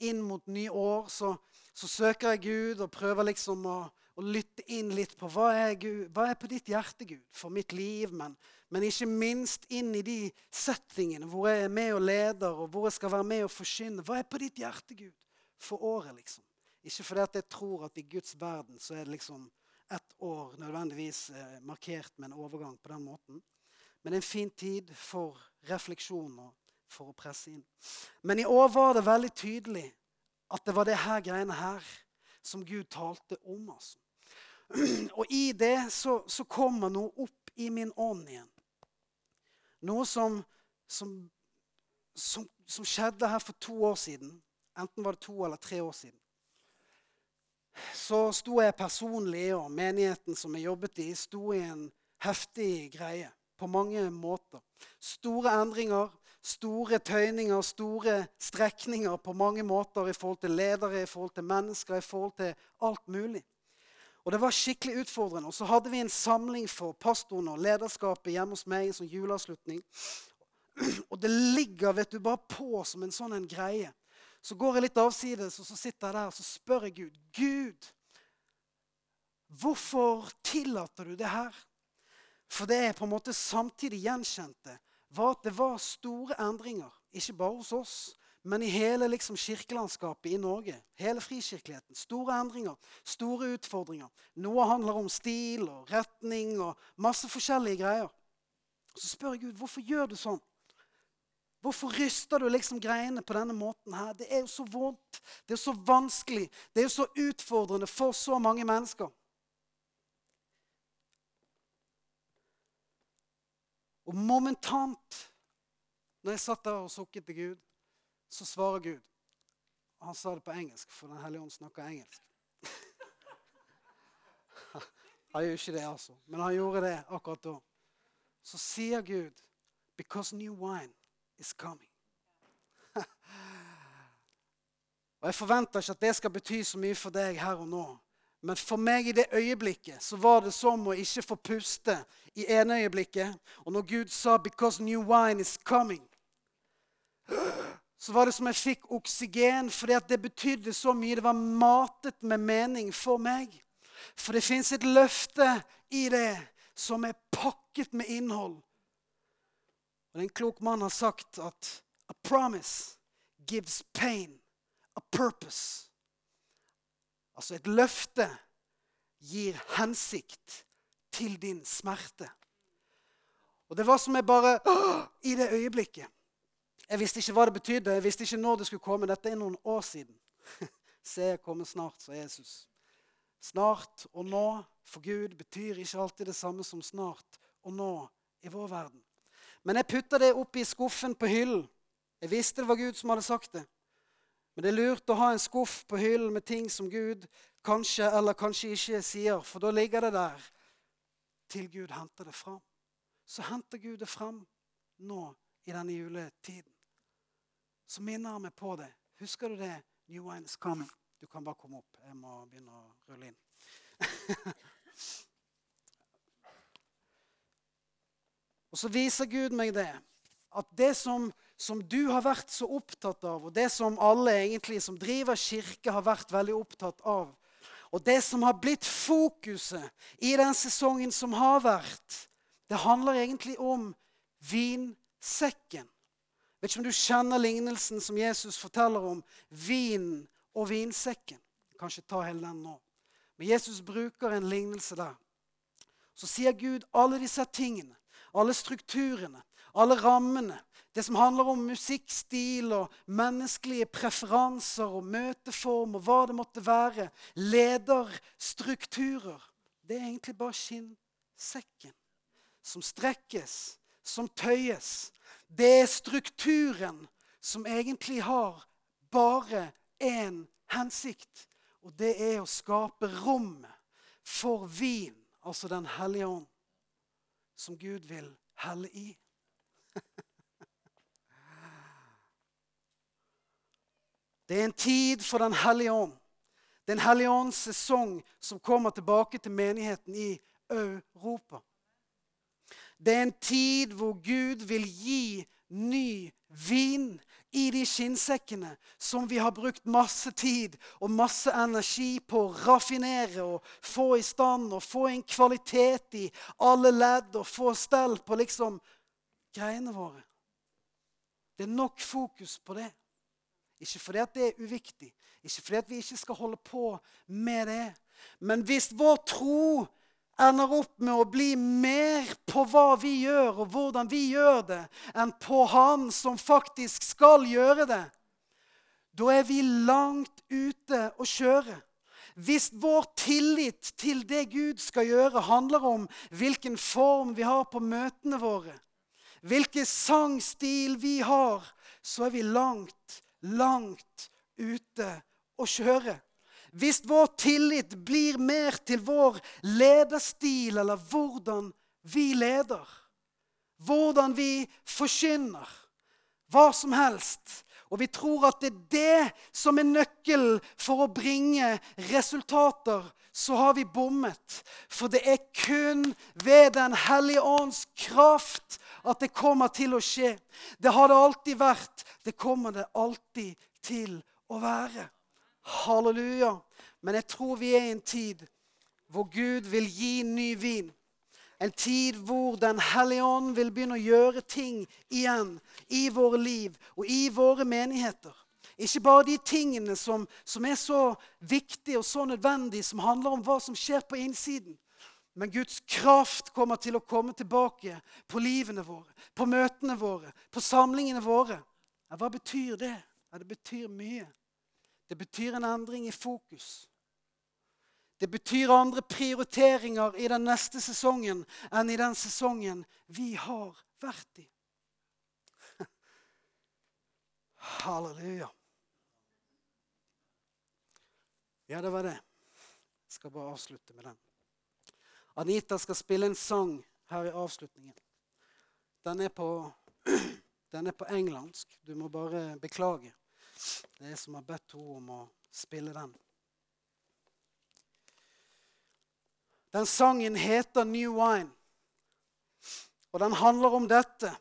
Inn mot nye år så, så søker jeg Gud og prøver liksom å, å lytte inn litt på hva er, Gud, hva er på ditt hjerte, Gud, for mitt liv. Men, men, ikke minst inn i de settingene hvor jeg er med og leder, og hvor jeg skal være med og forkynne. Hva er på ditt hjerte, Gud, for året, liksom? Ikke fordi at jeg tror at i Guds verden så er det liksom ett år nødvendigvis eh, markert med en overgang på den måten. Men en fin tid for refleksjon og for å presse inn. Men i år var det veldig tydelig at det var det her greiene her som Gud talte om. altså. Og i det så, så kommer noe opp i min ånd igjen. Noe som, som, som, som skjedde her for to år siden. Enten var det to eller tre år siden så sto jeg personlig, og menigheten som jeg jobbet i, sto i en heftig greie på mange måter. Store endringer, store tøyninger, store strekninger på mange måter i forhold til ledere, i forhold til mennesker, i forhold til alt mulig. Og Det var skikkelig utfordrende. Og Så hadde vi en samling for pastoren og lederskapet hjemme hos meg. en sånn juleavslutning. Og det ligger vet du, bare på som en sånn en greie. Så går jeg litt avsides, og så sitter jeg der og så spør jeg Gud. Gud, hvorfor tillater du det her? For det jeg på en måte samtidig gjenkjente, var at det var store endringer. Ikke bare hos oss, men i hele liksom, kirkelandskapet i Norge. Hele frikirkeligheten. Store endringer, store utfordringer. Noe handler om stil og retning og masse forskjellige greier. Så spør jeg Gud hvorfor gjør du sånn. Hvorfor ryster du liksom greiene på denne måten her? Det er jo så vondt. Det er jo så vanskelig. Det er jo så utfordrende for så mange mennesker. Og momentant, når jeg satt der og sukket til Gud, så svarer Gud. Han sa det på engelsk, for Den hellige ånd snakker engelsk. Han gjør ikke det, altså. Men han gjorde det akkurat da. Så sier Gud, 'Because new wine is coming. og Jeg forventer ikke at det skal bety så mye for deg her og nå. Men for meg i det øyeblikket så var det som å ikke få puste i ene øyeblikket. Og når Gud sa 'because new wine is coming', så var det som jeg fikk oksygen, fordi det betydde så mye. Det var matet med mening for meg. For det fins et løfte i det som er pakket med innhold. Og En klok mann har sagt at a promise gives pain a purpose. Altså et løfte gir hensikt til din smerte. Og det var som jeg bare I det øyeblikket. Jeg visste ikke hva det betydde, jeg visste ikke når det skulle komme. Dette er noen år siden. Se, jeg kommer snart, sa Jesus. Snart og nå for Gud betyr ikke alltid det samme som snart og nå i vår verden. Men jeg putta det opp i skuffen på hyllen. Jeg visste det var Gud som hadde sagt det. Men det er lurt å ha en skuff på hyllen med ting som Gud kanskje eller kanskje ikke sier, for da ligger det der til Gud henter det fram. Så henter Gud det fram nå i denne juletiden. Så minner han meg på det. Husker du det? New wine is coming. Du kan bare komme opp. Jeg må begynne å rulle inn. og så viser Gud meg det. At det som, som, du har vært så opptatt av, og det som alle egentlig som driver kirke, har vært veldig opptatt av, og det som har blitt fokuset i den sesongen som har vært, det handler egentlig om vinsekken. Vet ikke om du kjenner lignelsen som Jesus forteller om vinen og vinsekken. Kanskje ta hele den nå. Men Jesus bruker en lignelse der. Så sier Gud alle disse tingene, alle strukturene, alle rammene, det som handler om musikkstil og menneskelige preferanser og møteform og hva det måtte være, lederstrukturer, det er egentlig bare skinnsekken som strekkes, som tøyes. Det er strukturen som egentlig har bare én hensikt, og det er å skape rommet for vin, altså Den hellige ånd, som Gud vil helle i. Det er en tid for Den hellige ånd. Den hellige ånds sesong som kommer tilbake til menigheten i Europa. Det er en tid hvor Gud vil gi ny vin skinnsekkene som vi har brukt masse tid og masse energi på å raffinere og få i stand og få en kvalitet i alle ledd og få stell på liksom greiene våre. Det er nok fokus på det. Ikke fordi at det er uviktig, ikke fordi at vi ikke skal holde på med det. Men hvis vår tro ender opp med å bli mer på hva vi gjør, og hvordan vi gjør det, enn på Han som faktisk skal gjøre det, da er vi langt ute å kjøre. Hvis vår tillit til det Gud skal gjøre, handler om hvilken form vi har på møtene våre, hvilken sangstil vi har, så er vi langt, langt ute å kjøre. Hvis vår tillit blir mer til vår lederstil eller hvordan vi leder, hvordan vi forkynner, hva som helst, og vi tror at det er det som er nøkkelen for å bringe resultater, så har vi bommet. For det er kun ved Den hellige ånds kraft at det kommer til å skje. Det har det alltid vært. Det kommer det alltid til å være. Halleluja. Men jeg tror vi er i en tid hvor Gud vil gi ny vin. En tid hvor Den hellige ånd vil begynne å gjøre ting igjen i våre liv og i våre menigheter. Ikke bare de tingene som, som er så viktige og så nødvendige, som handler om hva som skjer på innsiden. Men Guds kraft kommer til å komme tilbake på livene våre, på møtene våre, på samlingene våre. Hva betyr det? Det betyr mye. Det betyr en endring i fokus. Det betyr andre prioriteringer i den neste sesongen enn i den sesongen vi har vært i. Halleluja. Ja, det var det. Jeg skal bare avslutte med den. Anita skal spille en sang her i avslutningen. Den er på, den er på engelsk. Du må bare beklage. Det er som har bedt henne om å spille den. Den sangen heter 'New Wine', og den handler om dette.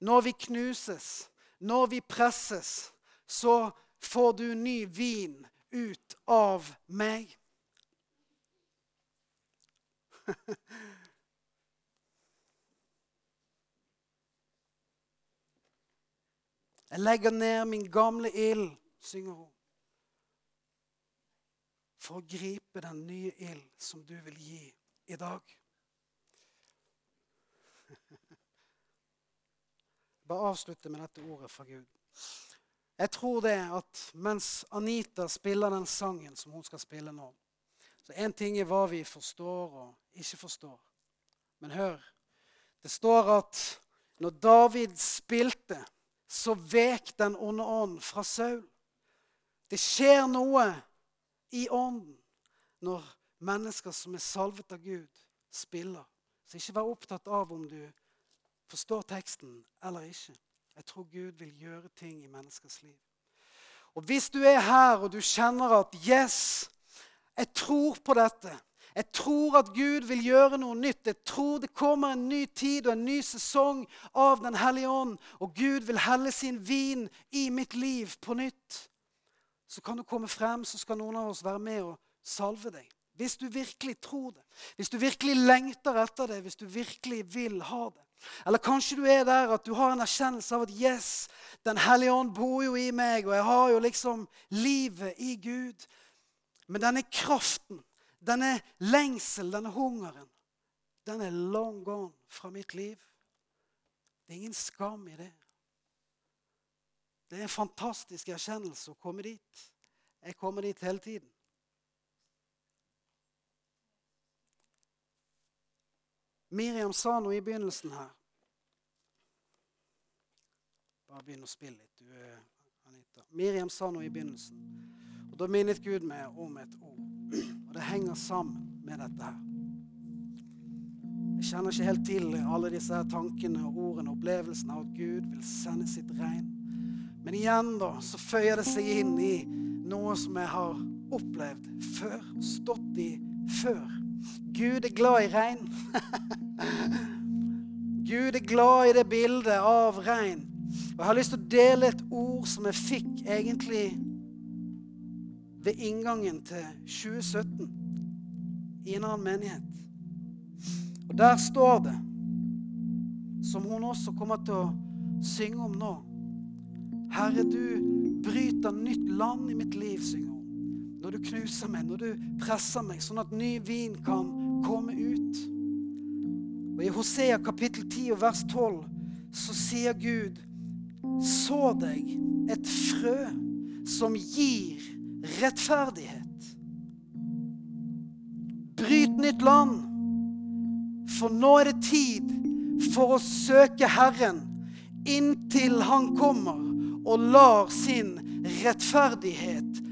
Når vi knuses, når vi presses, så får du ny vin ut av meg. Jeg legger ned min gamle ild, synger hun. For å gripe den nye ild som du vil gi i dag. Bare avslutte med dette ordet fra Gud. Jeg tror det at mens Anita spiller den sangen som hun skal spille nå Så én ting er hva vi forstår og ikke forstår. Men hør. Det står at når David spilte, så vek den onde ånd fra Saul. Det skjer noe i ånden når mennesker som er salvet av Gud, spiller. Så ikke vær opptatt av om du forstår teksten eller ikke. Jeg tror Gud vil gjøre ting i menneskers liv. Og Hvis du er her og du kjenner at 'Yes, jeg tror på dette', jeg tror at Gud vil gjøre noe nytt. Jeg tror det kommer en ny tid og en ny sesong av Den hellige ånd. Og Gud vil helle sin vin i mitt liv på nytt. Så kan du komme frem, så skal noen av oss være med og salve deg. Hvis du virkelig tror det, hvis du virkelig lengter etter det, hvis du virkelig vil ha det. Eller kanskje du er der at du har en erkjennelse av at yes, Den hellige ånd bor jo i meg, og jeg har jo liksom livet i Gud. Men denne kraften, denne lengsel, denne hungeren, den er long gone fra mitt liv. Det er ingen skam i det. Det er en fantastisk erkjennelse å komme dit. Jeg kommer dit hele tiden. Miriam sa noe i begynnelsen her. Bare begynn å spille litt, du, Anita. Miriam sa noe i begynnelsen. Og Da minnet Gud meg om et ord. Og det henger sammen med dette her. Jeg kjenner ikke helt til alle disse her tankene, ordene og opplevelsene av at Gud vil sende sitt regn. Men igjen da, så føyer det seg inn i noe som jeg har opplevd før, stått i før. Gud er glad i regn. Gud er glad i det bildet av regn. Og Jeg har lyst til å dele et ord som jeg fikk egentlig ved inngangen til 2017 i en annen menighet. Og der står det, som hun også kommer til å synge om nå Herre, du bryter nytt land i mitt liv, synger hun. Når du knuser meg, når du presser meg, sånn at ny vin kan komme ut. Og I Hosea kapittel 10 og vers 12 så sier Gud Så deg et frø som gir rettferdighet. Bryt nytt land, for nå er det tid for å søke Herren inntil Han kommer og lar sin rettferdighet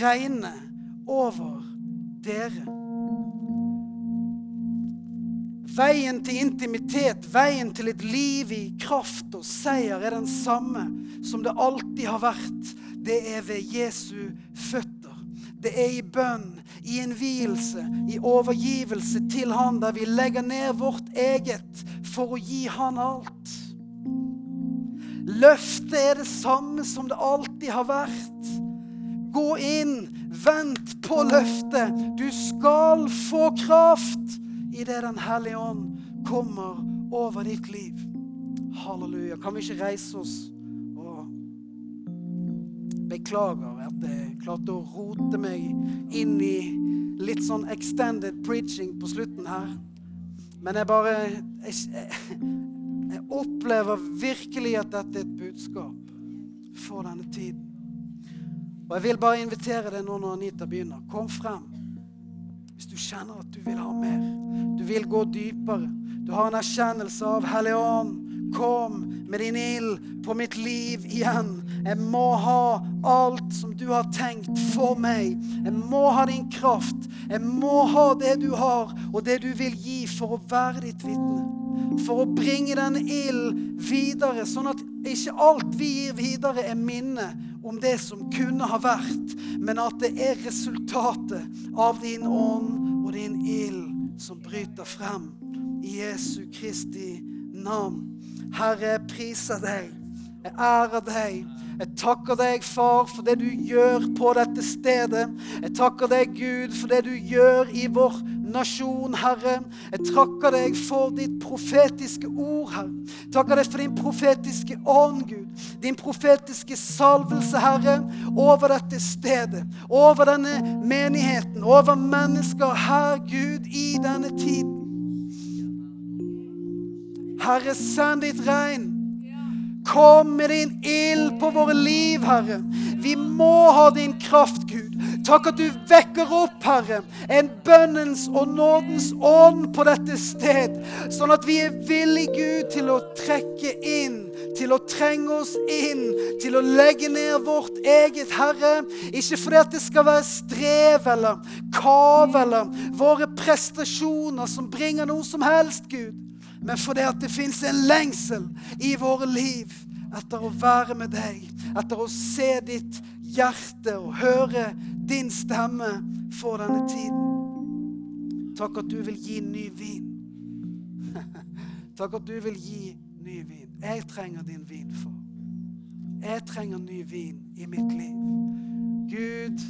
regne over dere. Veien til intimitet, veien til et liv i kraft og seier er den samme som det alltid har vært. Det er ved Jesu føtter. Det er i bønn, i innvielse, i overgivelse til Han, der vi legger ned vårt eget for å gi Han alt. Løftet er det samme som det alltid har vært. Gå inn, vent på løftet. Du skal få kraft idet Den hellige ånd kommer over ditt liv. Halleluja. Kan vi ikke reise oss beklager at jeg klarte å rote meg inn i litt sånn extended preaching på slutten her. Men jeg bare jeg, jeg opplever virkelig at dette er et budskap for denne tiden. Og jeg vil bare invitere deg nå når Anita begynner. Kom frem. Hvis du kjenner at du vil ha mer, du vil gå dypere, du har en erkjennelse av Hellige Ånd, kom med din ild på mitt liv igjen. Jeg må ha alt som du har tenkt for meg. Jeg må ha din kraft. Jeg må ha det du har, og det du vil gi for å være ditt vitne. For å bringe den ild videre, sånn at ikke alt vi gir videre, er minne om det som kunne ha vært, men at det er resultatet av din ånd og din ild som bryter frem i Jesu Kristi navn. Herre, jeg priser deg. Jeg ærer deg. Jeg takker deg, far, for det du gjør på dette stedet. Jeg takker deg, Gud, for det du gjør i vår nasjon, Herre. Jeg takker deg for ditt profetiske ord, Herre. Jeg takker deg for din profetiske ånd, Gud. Din profetiske salvelse, Herre, over dette stedet. Over denne menigheten, over mennesker her, Gud, i denne tiden. Herre, send ditt regn. Kom med din ild på våre liv, Herre. Vi må ha din kraft, Gud. Takk at du vekker opp, Herre, en bønnens og nådens ånd på dette sted, sånn at vi er villige, Gud, til å trekke inn, til å trenge oss inn, til å legge ned vårt eget, Herre. Ikke fordi at det skal være strev eller kav eller våre prestasjoner som bringer noe som helst, Gud men fordi at det fins en lengsel i våre liv etter å være med deg, etter å se ditt hjerte og høre din stemme for denne tiden. Takk at du vil gi ny vin. Takk at du vil gi ny vin. Jeg trenger din vin, for. Jeg trenger ny vin i mitt liv. Gud,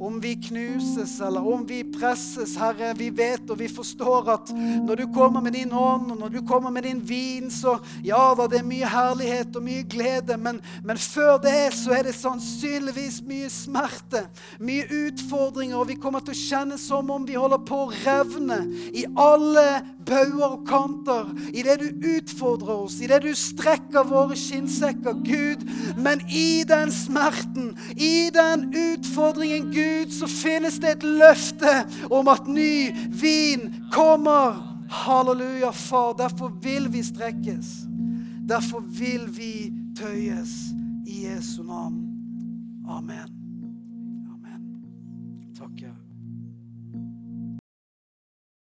om vi knuses eller om vi presses, Herre, vi vet og vi forstår at når du kommer med din ånd og når du kommer med din vin, så ja da, det er mye herlighet og mye glede, men, men før det så er det sannsynligvis mye smerte, mye utfordringer, og vi kommer til å kjenne som om vi holder på å revne i alle bauger og kanter, i det du utfordrer oss, i det du strekker våre skinnsekker, Gud. Men i den smerten, i den utfordringen, Gud, Gud, så finnes det et løfte om at ny vin kommer. Halleluja, far. Derfor vil vi strekkes. Derfor vil vi tøyes i Jesu navn. Amen.